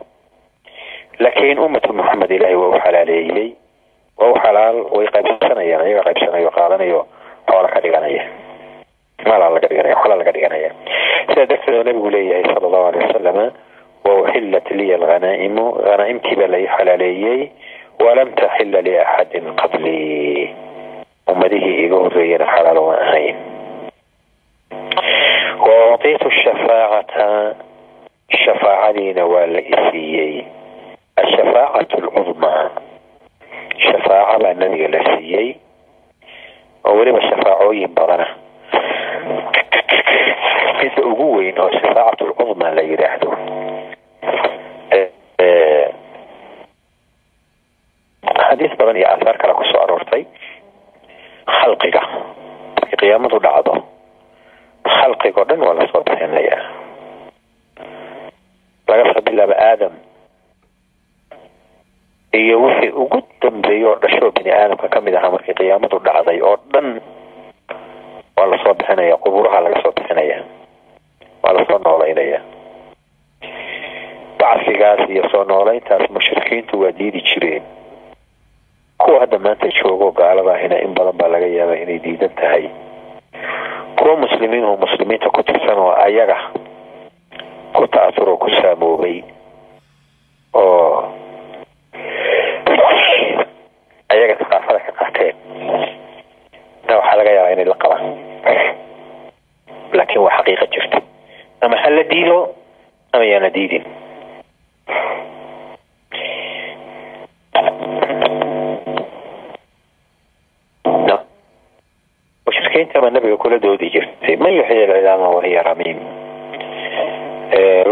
Laakiin ummatu maxamed ilaahay waa u xalaaleeyey. Waa u xalaal way qaybsanayaan ayaga qaybsanayo qaadanayo xoola ka dhiganaya. Maalaa laga dhiganaya xoolaa laga dhiganaya. Sidaa darteed oo nabigu leeyahay sala allahu alay wasalama wauxillat liya alhanaa'imu hanaaimtii baa lai xalaaleeyey. Walam taxila liaxadin qablii ummadihii iga horeeyana xalaal ma ahayn wautiitu shafaacata shafaacadiina waa la isiiyey ashafaacatu alcudmaa shafaaca baa nabiga la siiyey oo weliba shafaacooyin badana midda ugu weyn oo shafaacatu lcudmaa la yidhaahdo xadiis badan iyo aahaar kale ku soo aroortay khalqiga markii qiyaamadu dhacdo. Khalqiga o dhan waa la soo bixinayaa. Laga soo bilaabo aadam. Iyo wixii ugu dambeeyey oo dhashoo bini aadamka ka mid ahaa markii qiyaamadu dhacday oo dhan waa la soo bixinaya quburaha laga soo bixinaya waa la soo noolaynaya. Bacsigaas iyo soo noolayntaas mushrikiintu waa diidi jireen kuwa hadda maanta joogo gaalada ahina in badan baa laga yaaba inay diidan tahay. Kuwa muslimiin oo muslimiinta ku tirsan oo ayaga ku ta'asur oo ku saamoobay oo ayaga thaqaafada ka qaateen. Na waxaa laga yaabaa inay la qabaan. Laakiin waa xaqiiqa jirta. Ama ha la diido ama yaana diidin mushrikiinta baa nabiga kula doodi jirtay. Man yuxyi alcilaama wahiya ramiim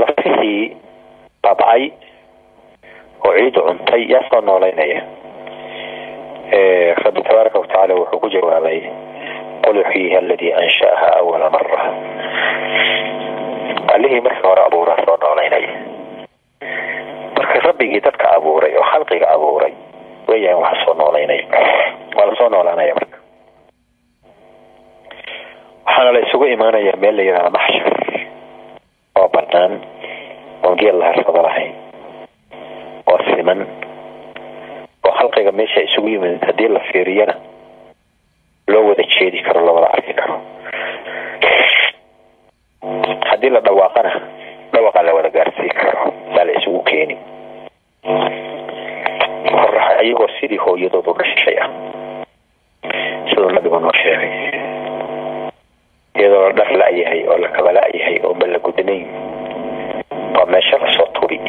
lafihii babcay oo ciidda cuntay yaa soo noolaynaya. Rabbi tabaaraka watacaala wuxuu ku jawaabay qul yuxyiha aladii ansha'aha awala mara allihii markii hore abuuraa soo noolaynaya marka rabbigii dadka abuuray oo khalqiga abuuray weeyaan waxa soo noolaynaya waa la soo noolaanaya marka waxaana la isugu imaanayaa meel la yidhahda maxshar. Oo banaan oon geel la harsado lahayn oo siman oo khalqiga meesha isugu yimid haddii la fiiriyana loo wada jeedi karo loo wada arki karo. Haddii la dhawaaqana dhawaqa la wada gaarsii karo baa la isugu keeni qorax iyagoo sidii hooyadood u dhashay ah siduu nabigu noo sheegay iyadoo la dhar la-yahay oo la kaba la-yahay oo ma la gudnayn waa meesha la soo turi.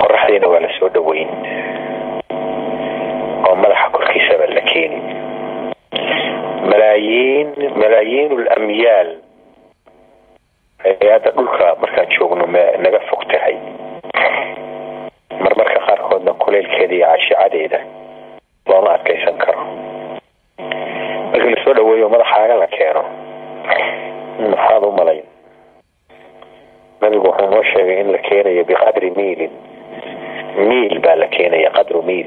Qoraxdiina waa la soo dhaweyn oo madaxa korkiisaba la keeni. Malaayiin malaayiin lamyaal ay hadda dhulka markaan joogno naga fog tahay. Marmarka qaarkoodna kuleylkeeda iyo cashicadeeda looma adkaysan karo markii la soo dhaweeyo madaxaaga la keeno. Maxaad u malayn wuxuu noo sheegay in la keenayo biqadri miilin. Miil baa la keenaya qadru miil.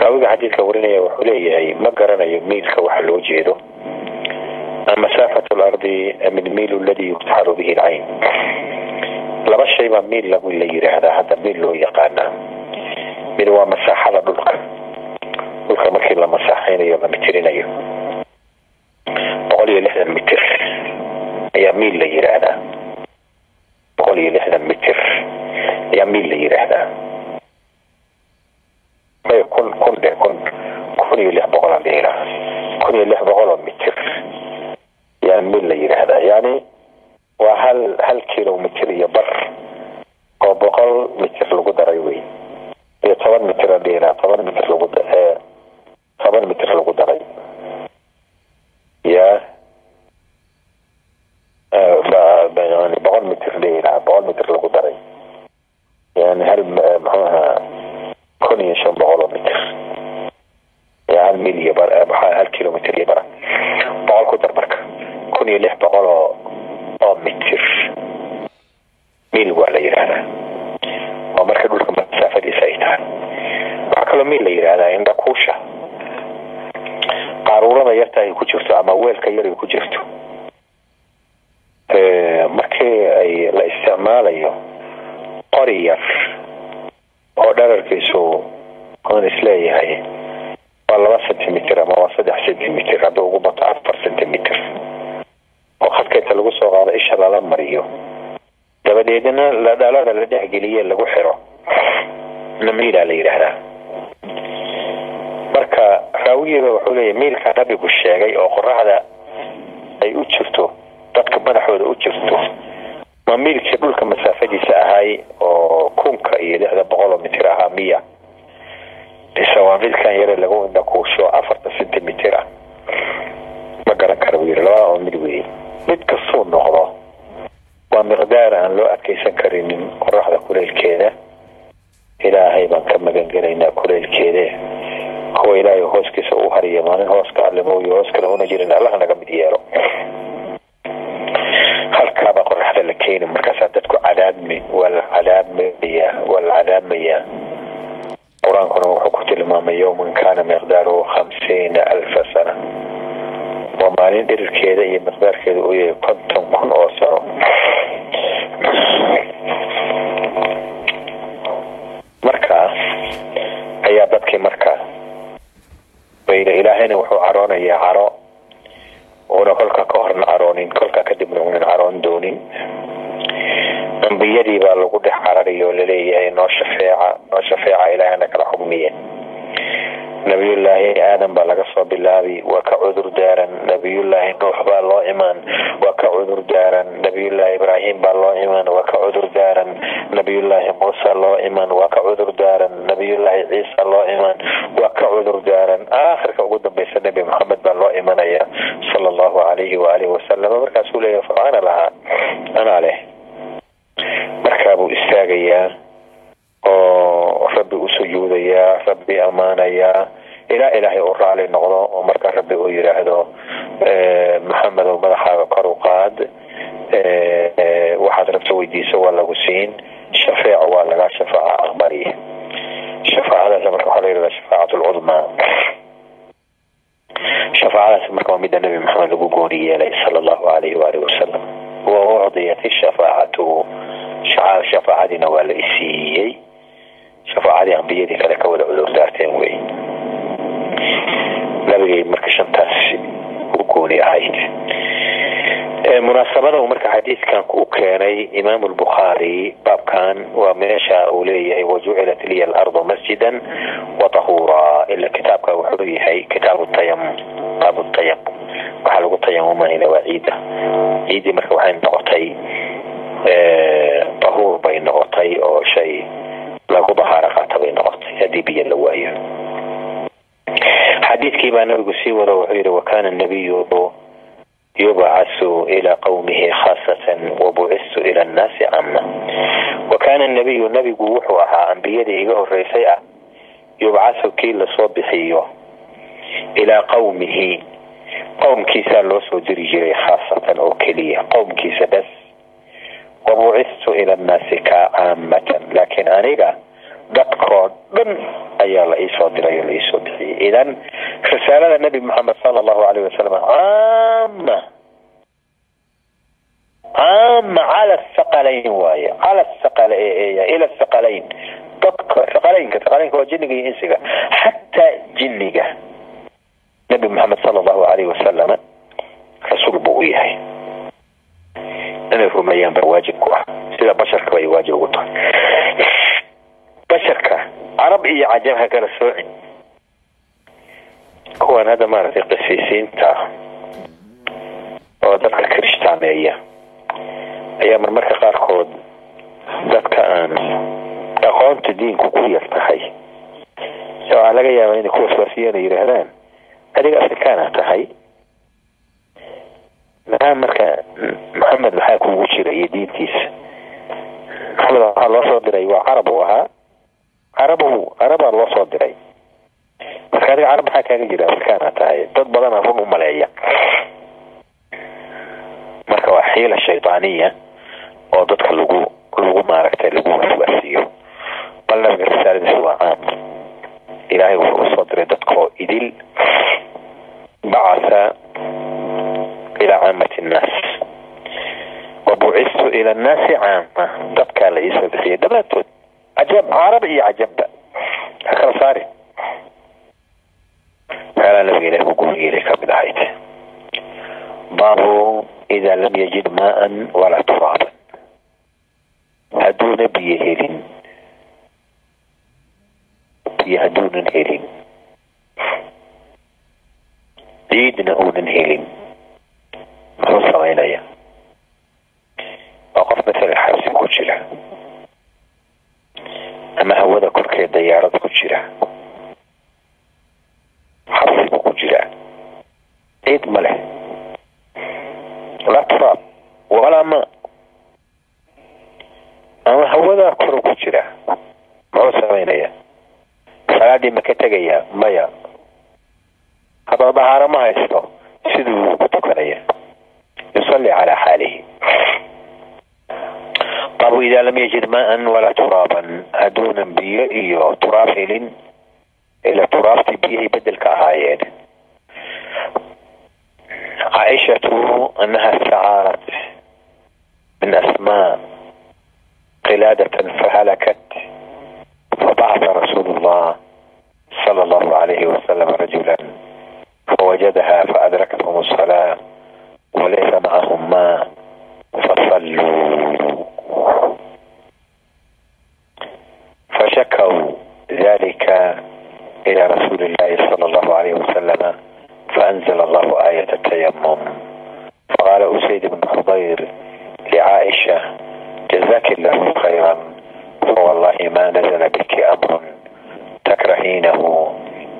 Raawiga xadiidka warinaya wuxuu leeyahay ma garanayo miilka waxa loo jeedo. Masaafat lardi min miil ladi yutaxaru bihi lcayn laba shay baa miil la yiraahdaa hadda miil loo yaqaanaa. Mid waa masaaxada dhulka dhulka markii la masaaxaynayo la mitirinayo boqol iyo lixdan mitir ayaa miil la yiraahdaa boqol iyo lixdan mitir ayaa miil la yiraahdaa may kun kun de kun kun iyo lix boqol adila kun iyo lix boqol oo mitir ayaa miil la yiraahdaa yani waa hal hal kilomitr iyo bar oo boqol mitir lagu daray wey iyo toban mitir adila toban mitir lagu toban mitir lagu daray ya boqol mitir dila boqol mitir lagu daray yani hal mxuaha kun iyo shan boqol oo mitir hal mil iyo hal kilomitr iyo bara boqol ku dar marka kun iyo lix boqol oo oo mitir mil waa la yidhaahdaa oo marka dhulka masaafadiisa ay tahay waxaa kaloo mil la yidhaahdaa indhakuusha qaaruurada yarta ay ku jirto ama weelka yar ay ku jirto. Markii ay la isticmaalayo qori yar oo dherarkiisu aan is leeyahay waa laba centimitr ama waa saddex centimitr haddii ugu bato afar centimitr oo khadkeeta lagu soo qaado isha lala mariyo. Dabadeedna ladhalada la dhexgeliye lagu xiro. Miilaa la yidhaahdaa marka raawigeeda wuxuu leeyahy miilka nabigu sheegay oo qoraxda ay u jirto dadka madaxooda u jirto. Ma miilkii dhulka masaafadiisa ahay oo kunka iyo lixda boqol oo mitir ahaa miya? Mise waa miilkan yare lagu indhakuusho afartan centimitr ah. Ma garan kara buu yiri labada oo mid weeye mid kastuu noqdo waa miqdaar aan loo adkeysan karinin qoraxda kuleylkeeda ilaahay baan ka magan gelaynaa kuwa ilaahay hooskiisa u hariya maalin hooska alle mooye hoos kale una jirin allaha naga mid yeelo halkaabaa qoraxda la keeni markaasaa dadku cadaadmi waa la cadaadmayaa qur'aankuna wuxuu ku tilmaamay yowman kaana miqdaaruhu khamsiina alfa sana. Waa maalin dhirirkeeda iyo miqdaarkeeda uu yahay tayamumanayna waa ciidda ciiddii marka waxay noqotay tahuur bay noqotay oo shay lagu dahaaro qaata bay noqotay haddii biyo la waayo. Xadiidkii baa nabigu sii wado wuxuu yihi wakana nabiyu yubcasu ila qowmihi khaasatan wabucistu ila annaasi cama wakana nabiyu nabigu wuxuu ahaa ambiyadii iga horeysay ah yubcasu kii la soo bixiyo ilaa qowmihi qowmkiisaa loo soo diri jiray khaasatan oo keliya. Qowmkiisa bas wabucistu ila annaasi kaa caamatan laakiin aniga dadkoo dhan ayaa la iisoo diray oo la iisoo bixiyey. Idan risaalada nebi moxamed sala allahu alayh wasalam caama. Caama cala thaqalayn waaye. Cala thaqal ila thaqalayn dadka thaqalaynka thaqalaynka waa jinniga iyo insiga xataa jinniga nebi moxamed sala allahu alayh wasalama rasuul buu u yahay. Inay rumeeyaan baa waajib ku ah. Sida basharka bay waajib ugu tahay. Basharka carab iyo cajab ha kala soocin kuwan hadda maaragtay qisiisiinta oo dadka kiristaameeya ayaa marmarka qaarkood dadka aan aqoonta diinku ku yar tahay. Waxaa laga yaabaa inay kuwaas waasiyana yidhaahdaan adiga afrikaana tahay. Maxaa marka maxamed maxaa kugu jira iyo diintiisa maxamed waxaa loo soo diray waa carab uu ahaa. Carabu carabaa loo soo diray. Marka adiga carab maxaa kaaga jira afrikaana tahay. Dad badana run u maleeya. Marka waa xiila shaydaaniya oo dadka lagu lagu maaragtay lagu waswaasiyo bal nabiga risaaladiisu waa caam ilaahay wuxuu u soo diray dadkoo idil bacasa ilaa caamati nnaas wabucistu ila annaasi caama dadkaa la iisoo bixiyay dhammaantood cajab carab iyo cajabba ha kala saari meelaa nabiga ilahi guurigeelay ka mid ahayd baabu idaa lam yajid maaan walaa turaaban hadduuna biyo helin biyo hadduunan helin ciidna uunan helin muxuu samaynaya waa qof matala xabsi ku jira ama hawada korkeed dayaarad ku jira xabsibu ku jira ciid ma leh laa turaab walaa ma ama hawadaa koro ku jira muxuu samaynaya salaadii ma ka tegaya maya. Haddaba dahaaro ma haysto. Siduu ku tukanaya. Yusalli calaa xaalihi. Baabu idaa lam yajid maaan walaa turaaban. Hadduunan biyo iyo turaab helin. Ila turaabtii biyahay bedelka ahaayeen. Caaishatu anaha istacaarat min asmaa qilaadatan fahalakat fabacata rasuulu صلى الله عليه وسلم رجلا فوجدها فأدركتهم الصلاة وليس معهم ما فصلوا فشكوا ذلك إلى رسول الله صلى الله عليه وسلم فأنزل الله آية التيمم فقال أسيد بن حضير لعائشة جزاك الله خيرا فوالله ما نزل بك أمر تكرهينه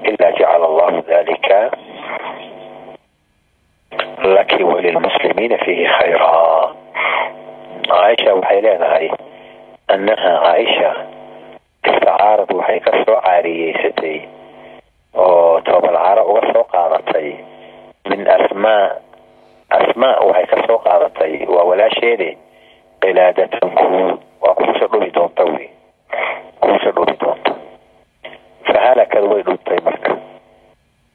إلا جعل الله ذلك لك وللمسلمين فيه خيرا عائشة waxay leedahay annaha caaisha istacaarad waxay ka soo caariyeysatay oo tobalcaro uga soo qaadatay min asmaa asmaa waxay ka soo qaadatay waa walaasheede qilaadatan ku waa kuusha dhubi doonta wey kuusha dhubi doonta fahalakad way dhubtay marka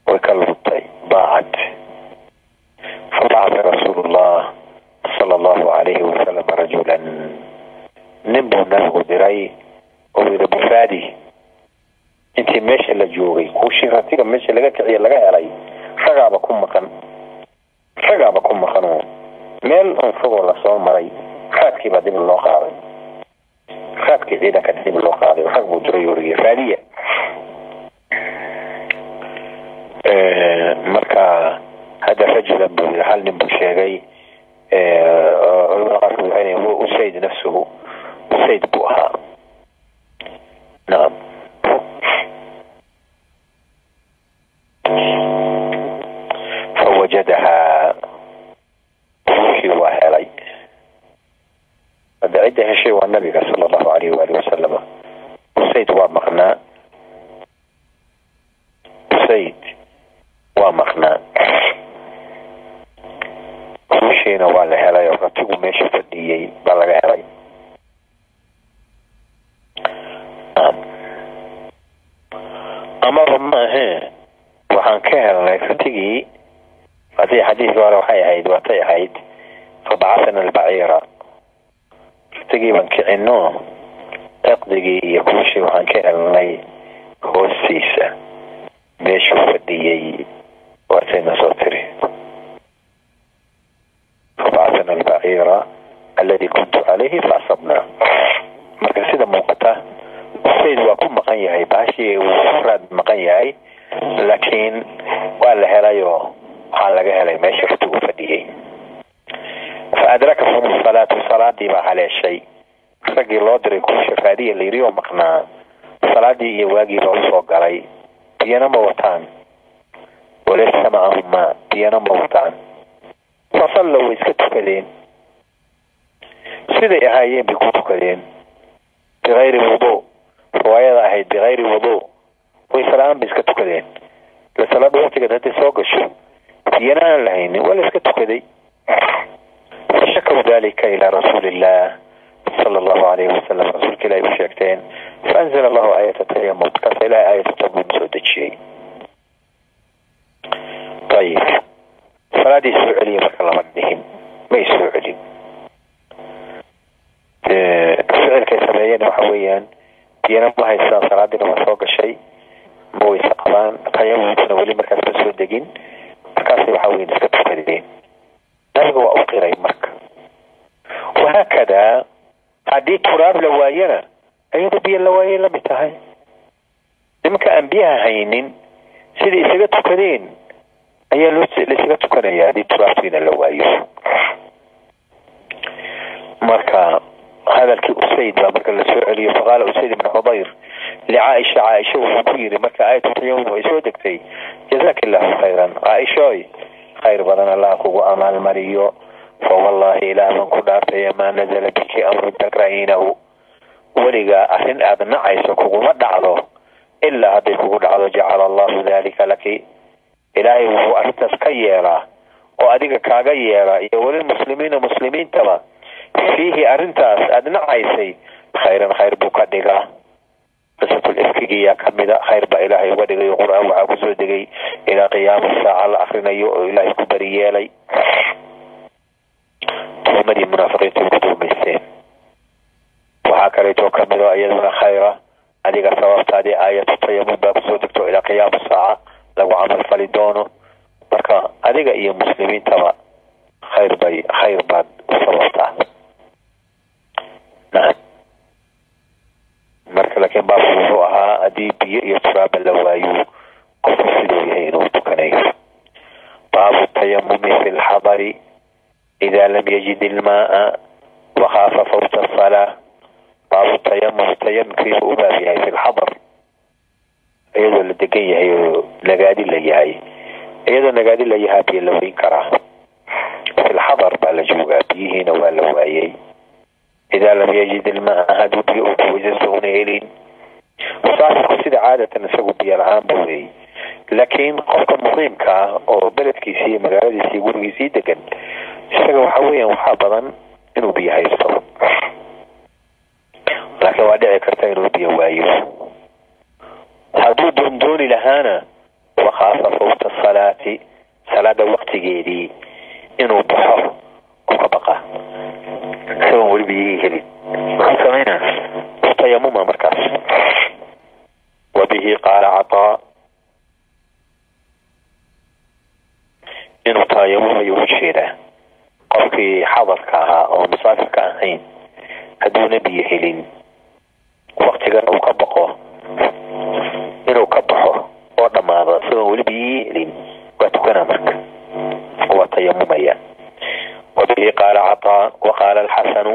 way ka lubtay baacad fabacata rasuulu llah sala allahu alayhi wasalam rajulan nin buu nabigu diray oo yidhi bufaadi intii meesha la joogay kuushii ratiga meesha laga kiciye laga helay ragaaba ku maqan ragaaba ku maqanoo meel un fogoo la soo maray raadkii baa dib loo qaaday raadkii ciidanka dib loo qaaday rag buu diray oriyay raadiya marka hadda yii hal nin buu sheegay. Huwa usayd nafsuhu. Usayd buu ahaa. Nacam fawajadahaa ruuxii waa helay. Hadda cidda heshay waa nabiga sala allahu alayh waali wasalama usayd waa maqnaa rayd waa maqnaan hushiina waa la helay oo ratigu meesha fadhiyey baa laga helay amaba maahee waxaan ka helnay ratigii haddii xadiidkii hore waxay ahayd waatay ahayd fabacahana albaciira ratigii baan kicino caqdigii iyo kuushii waxaan ka helnay hoostiisa meeshuu fadhiyey waatayna soo tiri. Fabacasana albaciira aladi kuntu calayhi faasabnaa marka sida muuqata sayd waa ku maqan yahay baashii wuu ku maqan yahay laakiin waa la helayoo waxaa laga helay meesha ratigu fadhiyey fa adrakahum salaatu salaadii baa haleeshay. Raggii loo diray kuusha raadiya layiri oo maqnaa? Salaadii iyo waagiibaa u soo galay biyana ma wataan walaysa macahum maa biyana ma wataan fasallow way iska tukadeen siday ahaayeen bay ku tukadeen bikayri wudu. Riwaayada ahayd bikayri wudu. Waysalaan bay iska tukadeen la salaada waqtigeed hadday soo gasho biyana aan lahaynin waa la iska tukaday. Fashakaw dalika ilaa rasuuli sala allahu alayhi wasalam rasuulka ilahi u sheegteen faanzala allahu aayata tayamum markaasa ilahay aayata tayamum soo dejiyey ayib salaadii soo celiya marka lama dhihin may soo celin ficilkay sameeyeen waxa weeyaan biyana ma haystaan salaadiina waa soo gashay ma wayse qabaan tayamumkuna weli markaas ma soo degin markaasay waxa weyan iska tukadeen nabiga waa u qiray marka wahaakadaa haddii turaab la waayana ayadoo biyo la waayay la mid tahay. Nimanka aan biyaha haynin siday isaga tukadeen ayaa laisaga tukanaya haddii turaabtiina la waayo. Marka hadalkii usayd baa marka la soo celiyo faqaala usayd ibn xudayr licaaisha caaisha wuxuu ku yiri marka aayatu tayamum ay soo degtay jazaka illahu khayran caaishoy khayr badan allah kugu amaalmariyo fa wallahi ilaa man ku dhaartaya maa nazala biki amrun takrahiinahu. Weligaa arrin aada nacayso kuguma dhacdo ilaa hadday kugu dhacdo jacala allahu dalika laki. Ilaahay wuxuu arrintaas ka yeelaa oo adiga kaaga yeelaa iyo welilmuslimiina muslimiintaba fiihi arrintaas aada nacaysay khayran khayr buu ka dhigaa. Qisatul ifkigiyaa kamida khayr baa ilaahay uga dhigay qur'aan waxaa ku soo degay ilaa qiyaama saaca la akrinayo oo ilaahay ku bari yeelay tuumadii munaafiqiinta ku duumaysteen waxaa kaleeto ka mid oo iyaduna khayra adiga sababtaadii aayatu tayamum baa ku soo degto ilaa qiyaama saaca lagu camal fali doono. Marka adiga iyo muslimiintaba khayr bay khayr baad u sababtaa. Marka laakiin baabku wuxuu ahaa haddii biyo iyo turaaba la waayo qofku siduu yahay inuu tukanayo baabu tayamumi fi lxadari ida lam yajid ilmaaa wakaafa fawta asalaa baabu tayamum tayamumkiibu u baab yahay fi lxadar iyadoo la degan yahay oo nagaadi la yahay iyadoo nagaadi la yahaa biyo la weyn karaa fi lxadar baa la joogaa biyihiina waa la waayay idaa lam yajid ilmaa hadduu biyo uu kuweysasto una helin musaafirku sida caadatan isagu biyo la'aan ba weey laakiin qofka muqiimka ah oo beledkiisii iyo magaaladiisii gurigiisii degan isaga waxa weeyaan waxaa badan inuu biyo haysto. Laakiin waa dhici karta inuu biyo waayo. Hadduu doondooni lahaana wakaafa fawta salaati salaada waqtigeedii inuu baxo oo ka baqa. Isagoon weli biyihii helin. Muxuu samaynaa tayamuma markaas. Wa bihi qaala cataa. Inuu tayamumayo u jeedaa qofkii xadarka ahaa oo musaafirka ahayn hadduuna biyo helin waktigana uu ka baqo inuu ka baxo oo dhammaado isagoon weli biyihi helin waa tukanaa marka. Waa tayamumaya wabihi qaala cataa waqaala alxasanu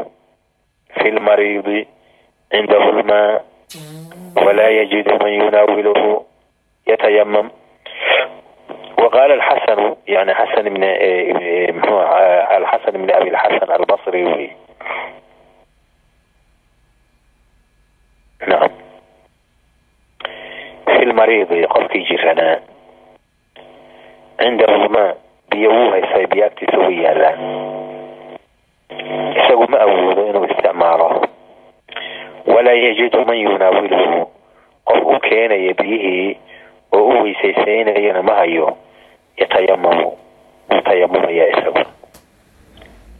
fi lmariidi cindahu lmaa walaa yajidu man yunaawiluhu yatayamam وqاl xasn yn xasn bn xasn bn abi xasn albصri wy nam fi lmariidi qofkii jiranaa cinda ruma biyo wuu haystay biyo agtiisa way yaalaan isagu ma awoodo inuu isticmaalo walaa yajidu man yunaawiluhu qof u keenaya biyihii oo u weysaysaynayan ma hayo yatayamamu wuu tayamumaya isagu.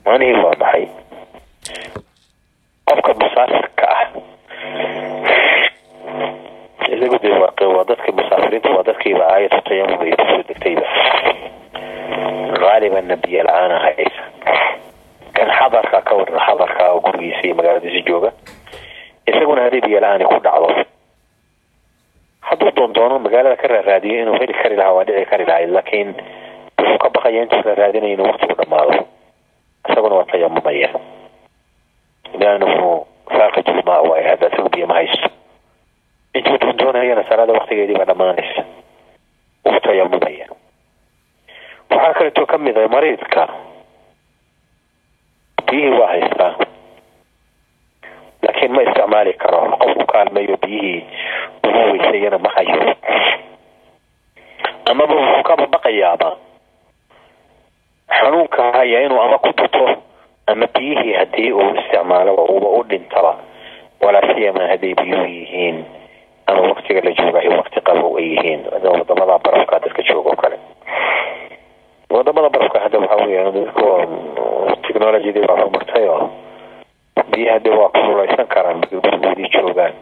Macnihii waa maxay? Qofka musaafirka ah. Isagu de waa dadka musaafiriinta waa dadkiiba aayatu tayamum ay ku soo degtayba. Qaalibanna biyo la'aana haysa kan xadarka ka waran xadarka oo gurigiisa iyo magaaladiisa jooga isaguna haddii biyo la'aani ku dhacdo hadduu doondoono magaalada ka raaraadiyo inuu heli kari lahaa waa dhici kari lahayd laakiin wuxuu ka baqaya intuu raaraadinaya inuu waqtigu dhamaado isaguna waa tayamumaya liannahu faaqid ulmaa waay hadda isagu biyo ma haysto. Intuu doondoonayana salaada waqtigeedii baa dhamaanaysa wuu tayamumaya waxaa kaleeto ka mid a mariidka. Biyihii waa haystaa laakiin ma isticmaali karo. Qofku kaalmeeyo biyihii ugu weysayana ma hayo amaba wuxuu ka babaqayaaba xanuunka haya inuu ama ku tuto ama biyihii haddii uu isticmaaloba uuba u dhintaba. Walaa siyama hadday biyuhu yihiin ama waktiga la joogayo wakti qabow ay yihiin. Wadamada barafka dadka jooga oo kale. Wadamada barafka hadda waxaa weya dadku technologydii baa horumartay oo biyaha de waa kululeysan karaan gurigoodii joogaan.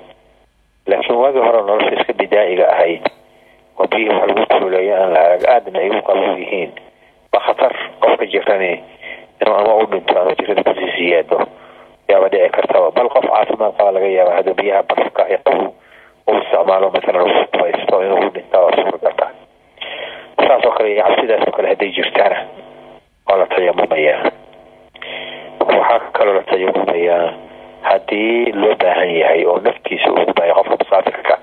Laakiin waagii hore nolosha iska bidaa'iga ahayd. Oo biyihii wax lagu kululeeyo aan la arag aadna ay u qabow yihiin. Waa khatar qofka jirani inuu ama u dhinto ama jirada ku sii siyaado yaaba dhici kartaba. Bal qof caafimaad qaba laga yaaba hadda biyaha barafka ee qabow uu isticmaalo masalan uu kubaysto inuu u dhintaa waa suuragalta saas oo kale iyo cabsidaas oo kale hadday jirtaana waa la tayamumayaa waxaa kaloo la tayamumayaa haddii loo baahan yahay oo naftiisa ugu baaya qofka musaafirka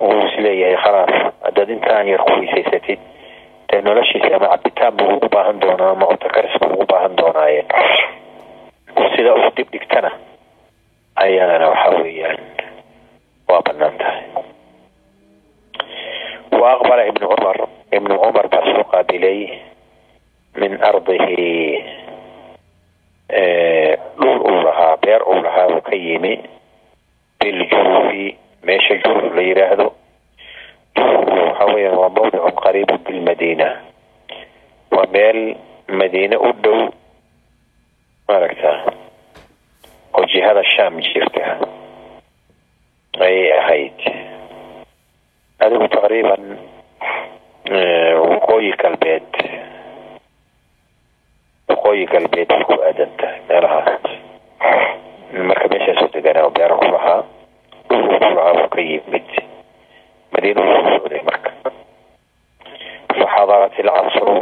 uu is leeyahay khalaas haddaad intaan yar ku weysaysatid dee noloshiisa ama cabitaan buu ugu baahan doonaa ama cutakaris buu ugu baahan doonaaye? Sida ugu dib dhigtana ayadana waxa weeyaan waa bannaan tahay. Wa aqbala ibnu cumar ibnu cumar baa soo qaabilay min ardihi dhul uu lahaa beer uu lahaa uu ka yimi. Biljurufi meesha juruf la yiraahdo. Jurufku waxa weeyaan waa mawdicun qariibun bilmadiina waa meel madiine u dhow maaragta oo jihada sham jirta. Ayay ahayd. Adigu taqriiban waqooyi galbeed waqooyi galbeed ay ku aadan tahay meelahaas marka meeshaasuu deganaa beero ku lahaa dhulku ku lahaa wuu ka yimid madiina ku socday marka. Faxadarat ilcasru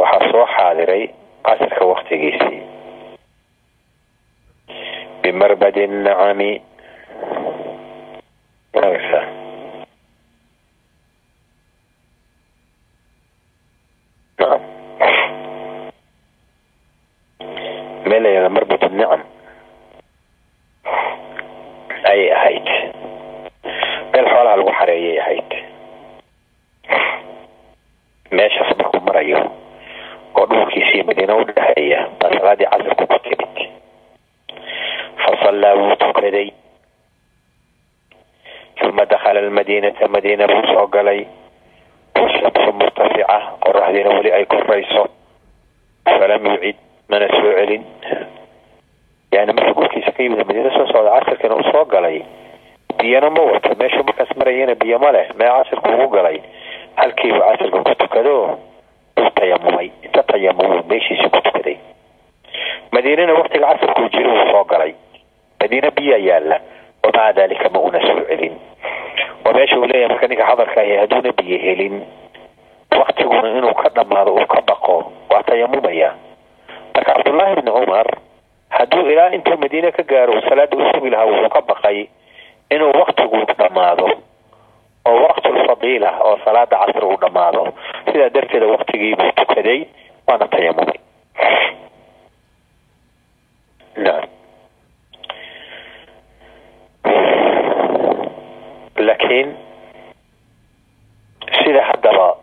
waxaa soo xaadiray casrka waktigiisii bimarbadi nacami nacam meel layada marbad nicam ayay ahayd meel xoolaha lagu xareeyay ahayd meeshaas markuu marayo oo dhulkiisii madiina u dhexeeya baa salaadii casirku ku timid fasallaa wuu tukaday uma dakhala almadiinata madiina buu soo galay washamsu murtafica qoraxdiina weli ay korayso falam yucid mana soo celin. Yani markuu dhulkiisa ka yimid madiina soo socda casirkiina u soo galay. Biyana ma wato meeshuu markaas marayana biyo ma leh mee casirku ugu galay. Halkiibu casirka ku tukado uu tayamumay inta tayamumu meeshiisi ku tukaday. Madiinana waktiga casirkuu jiro uu soo galay. Madiina biyaa yaalla wamaca dalika ma una soo celin. Waa meesha uu leeyahay marka ninka xadarka ahi hadduuna biyo helin. Waktiguna inuu ka dhamaado uu ka baqo waa tayamumaya marka cabdullaahi bni cumar hadduu ilaa intuu madiine ka gaaro salaada u sugi lahaa wuxuu ka baqay inuu waktigu dhamaado oo waqtulfadiila oo salaada casr uu dhamaado sidaa darteeda waktigiibuu tukaday waana tayamumay. Laakiin sida haddaba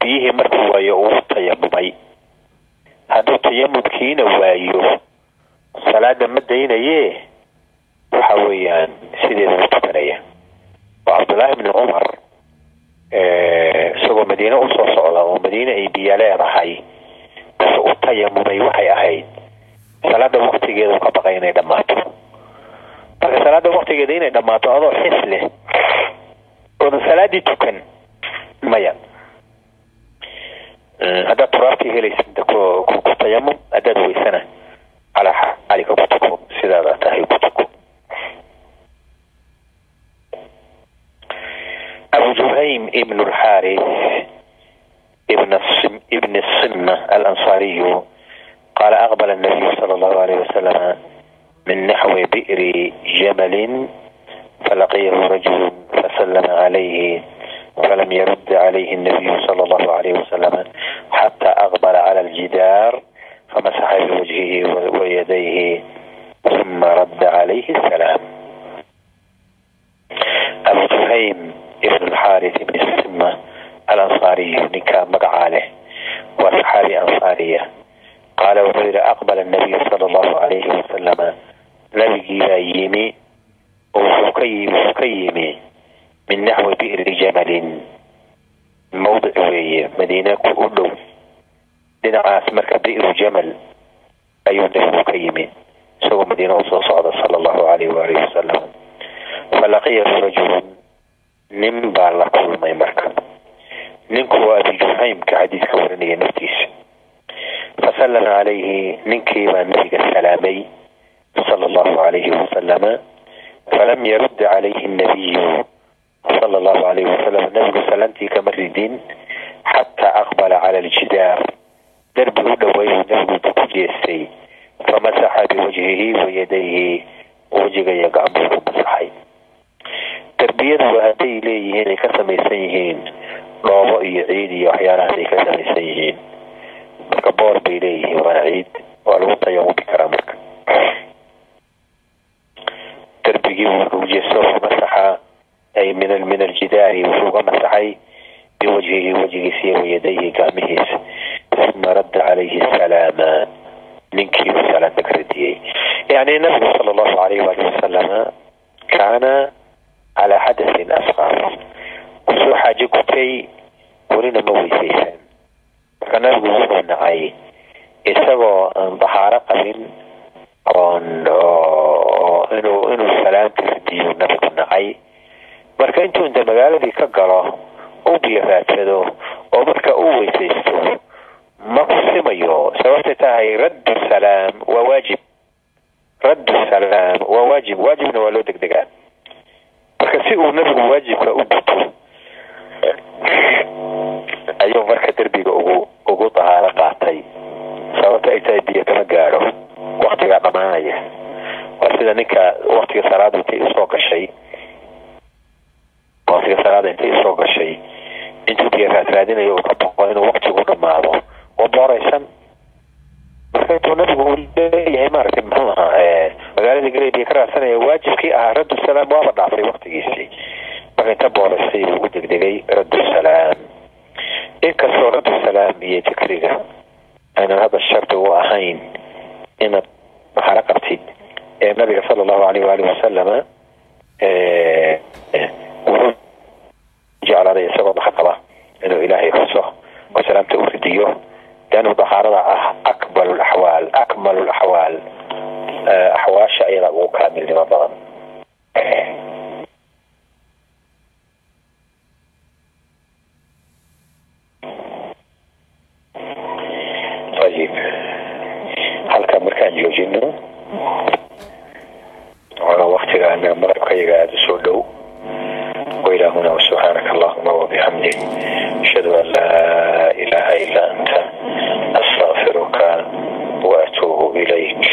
biyihii markuu waayo uu tayamumay hadduu tayamumkiina waayo salaada ma daynaye waxa weeyaan sideeda u tukanaya oo cabdullaahi bni cumar isagoo madiine u soo socda oo madiine ay biyo leedahay bas u tayamumay waxay ahayd. Salaada waktigeedu ka baqay inay dhammaato. Marka salaada waktigeeda inay dhammaato adoo xis leh oodan salaadii tukan maya haddaad turaabtii helaysid ku tayamum haddaad weysana calaa xaalika ku tuko sidaada tahay ku tuko أبو جهيم ابن الحارث ابن الصم ابن الصمة الأنصاري قال أقبل النبي صلى الله عليه وسلم من نحو بئر جمل فلقيه رجل فسلم عليه فلم يرد عليه النبي صلى الله عليه وسلم حتى أقبل على الجدار فمسح بوجهه ويديه ثم رد عليه السلام أبو جهيم ابن الحارث بن السمة الأنصاري نكا مقعاله وصحابي أنصارية قال وغير أقبل النبي صلى الله عليه وسلم نبي يمي وفكي وفكيمي من نحو بئر جمل موضع وي مدينة كؤلو دينا مركب بئر جمل أيو النبي كيمي سوى مدينة صعد صلى الله عليه وآله وسلم فلقيه رجل nin baa la kulmay marka ninku waa abi juhaymka xadiiska warinaya naftiisa fasallama calayhi ninkii baa nabiga salaamay sala allahu calayhi wasalama falam yarud calayhi nabiyu sala allahu calayhi wasalam nabigu salaantii kama ridin xataa aqbala cala aljidaar. Darbi u dhoweeyuu nabigu ku jeestay. Famasaxa biwajhihi wayadayhi wejiga iyo gacmuu ku masaxay. Darbiyadu hadday leeyihiin ay ka samaysan yihiin. Dhoobo iyo ciid iyo waxyaalahaas ay ka samaysan yihiin. Marka boor bay leeyihiin waa ciid. Waa lagu tayamubi karaa marka. Darbigii marka ujeesto masaxa ay min min aljidaari wuxuu uga masaxay biwajhihi wajigiisa iyo wayadayhi gacmihiisa uma radda calayhi salaama ninkii uu salaanta ka radiyey yani nabigu sala allahu alayh waali wasalama kaana calaa xadasin asqar ku soo xaaje gutay welina ma weysaysan marka nabigu wuxuu nacay isagoo aan dahaaro qabin oon inuu salaanta radiyo nabigu nacay marka intuu inta magaaladii ka galo u biyo raadsado oo marka uu weysaysto ma ku simayo sababtay tahay raddu salaam waa waajib raddu salaam waa waajib waajibna waa loo degdegaa marka si uu nabigu waajibka u guto ayuu marka derbiga ugu ugu dahaaro qaatay sababta ay tahay biyo kama gaadho waktigaa dhamaanaya waa sida ninka waktiga salaada intay u soo gashay waktiga salaada intay u soo gashay intuu biyo raadraadinayo uu ka boqo inuu waktigu dhamaado waa booraysan marka intuu nabigu uu leeyahay maaragtay muxuu ahaa magaalada galey biyo ka raadsanaya waajibkii ahaa raddu salaam waaba dhaafay waktigiisii marka inta booraysay ugu degdegay raddu salaam inkastoo raddu salaam iyo dikriga aynan hadda shardi u ahayn inaad maxaro qabtid ee nabiga sala allahu alayh waali wasalama wuxuu jeclaaday isagoo dhaha qaba inuu ilaahay xuso oo salaamta u ridiyo leannu dahaarada ah akmal laxwaal akmal laxwaal axwaasha ayada ugu kaamilnimo badan. Ayib halka markaan joojino waktigaana maqribkayaga aada u soo dhow وإلهنا وسبحانك اللهم وبحمدك أشهد أن لا إله إلا أنت أستغفرك وأتوب إليك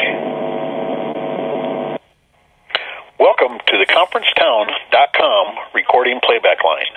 Welcome to the conferencetown.com recording playback line.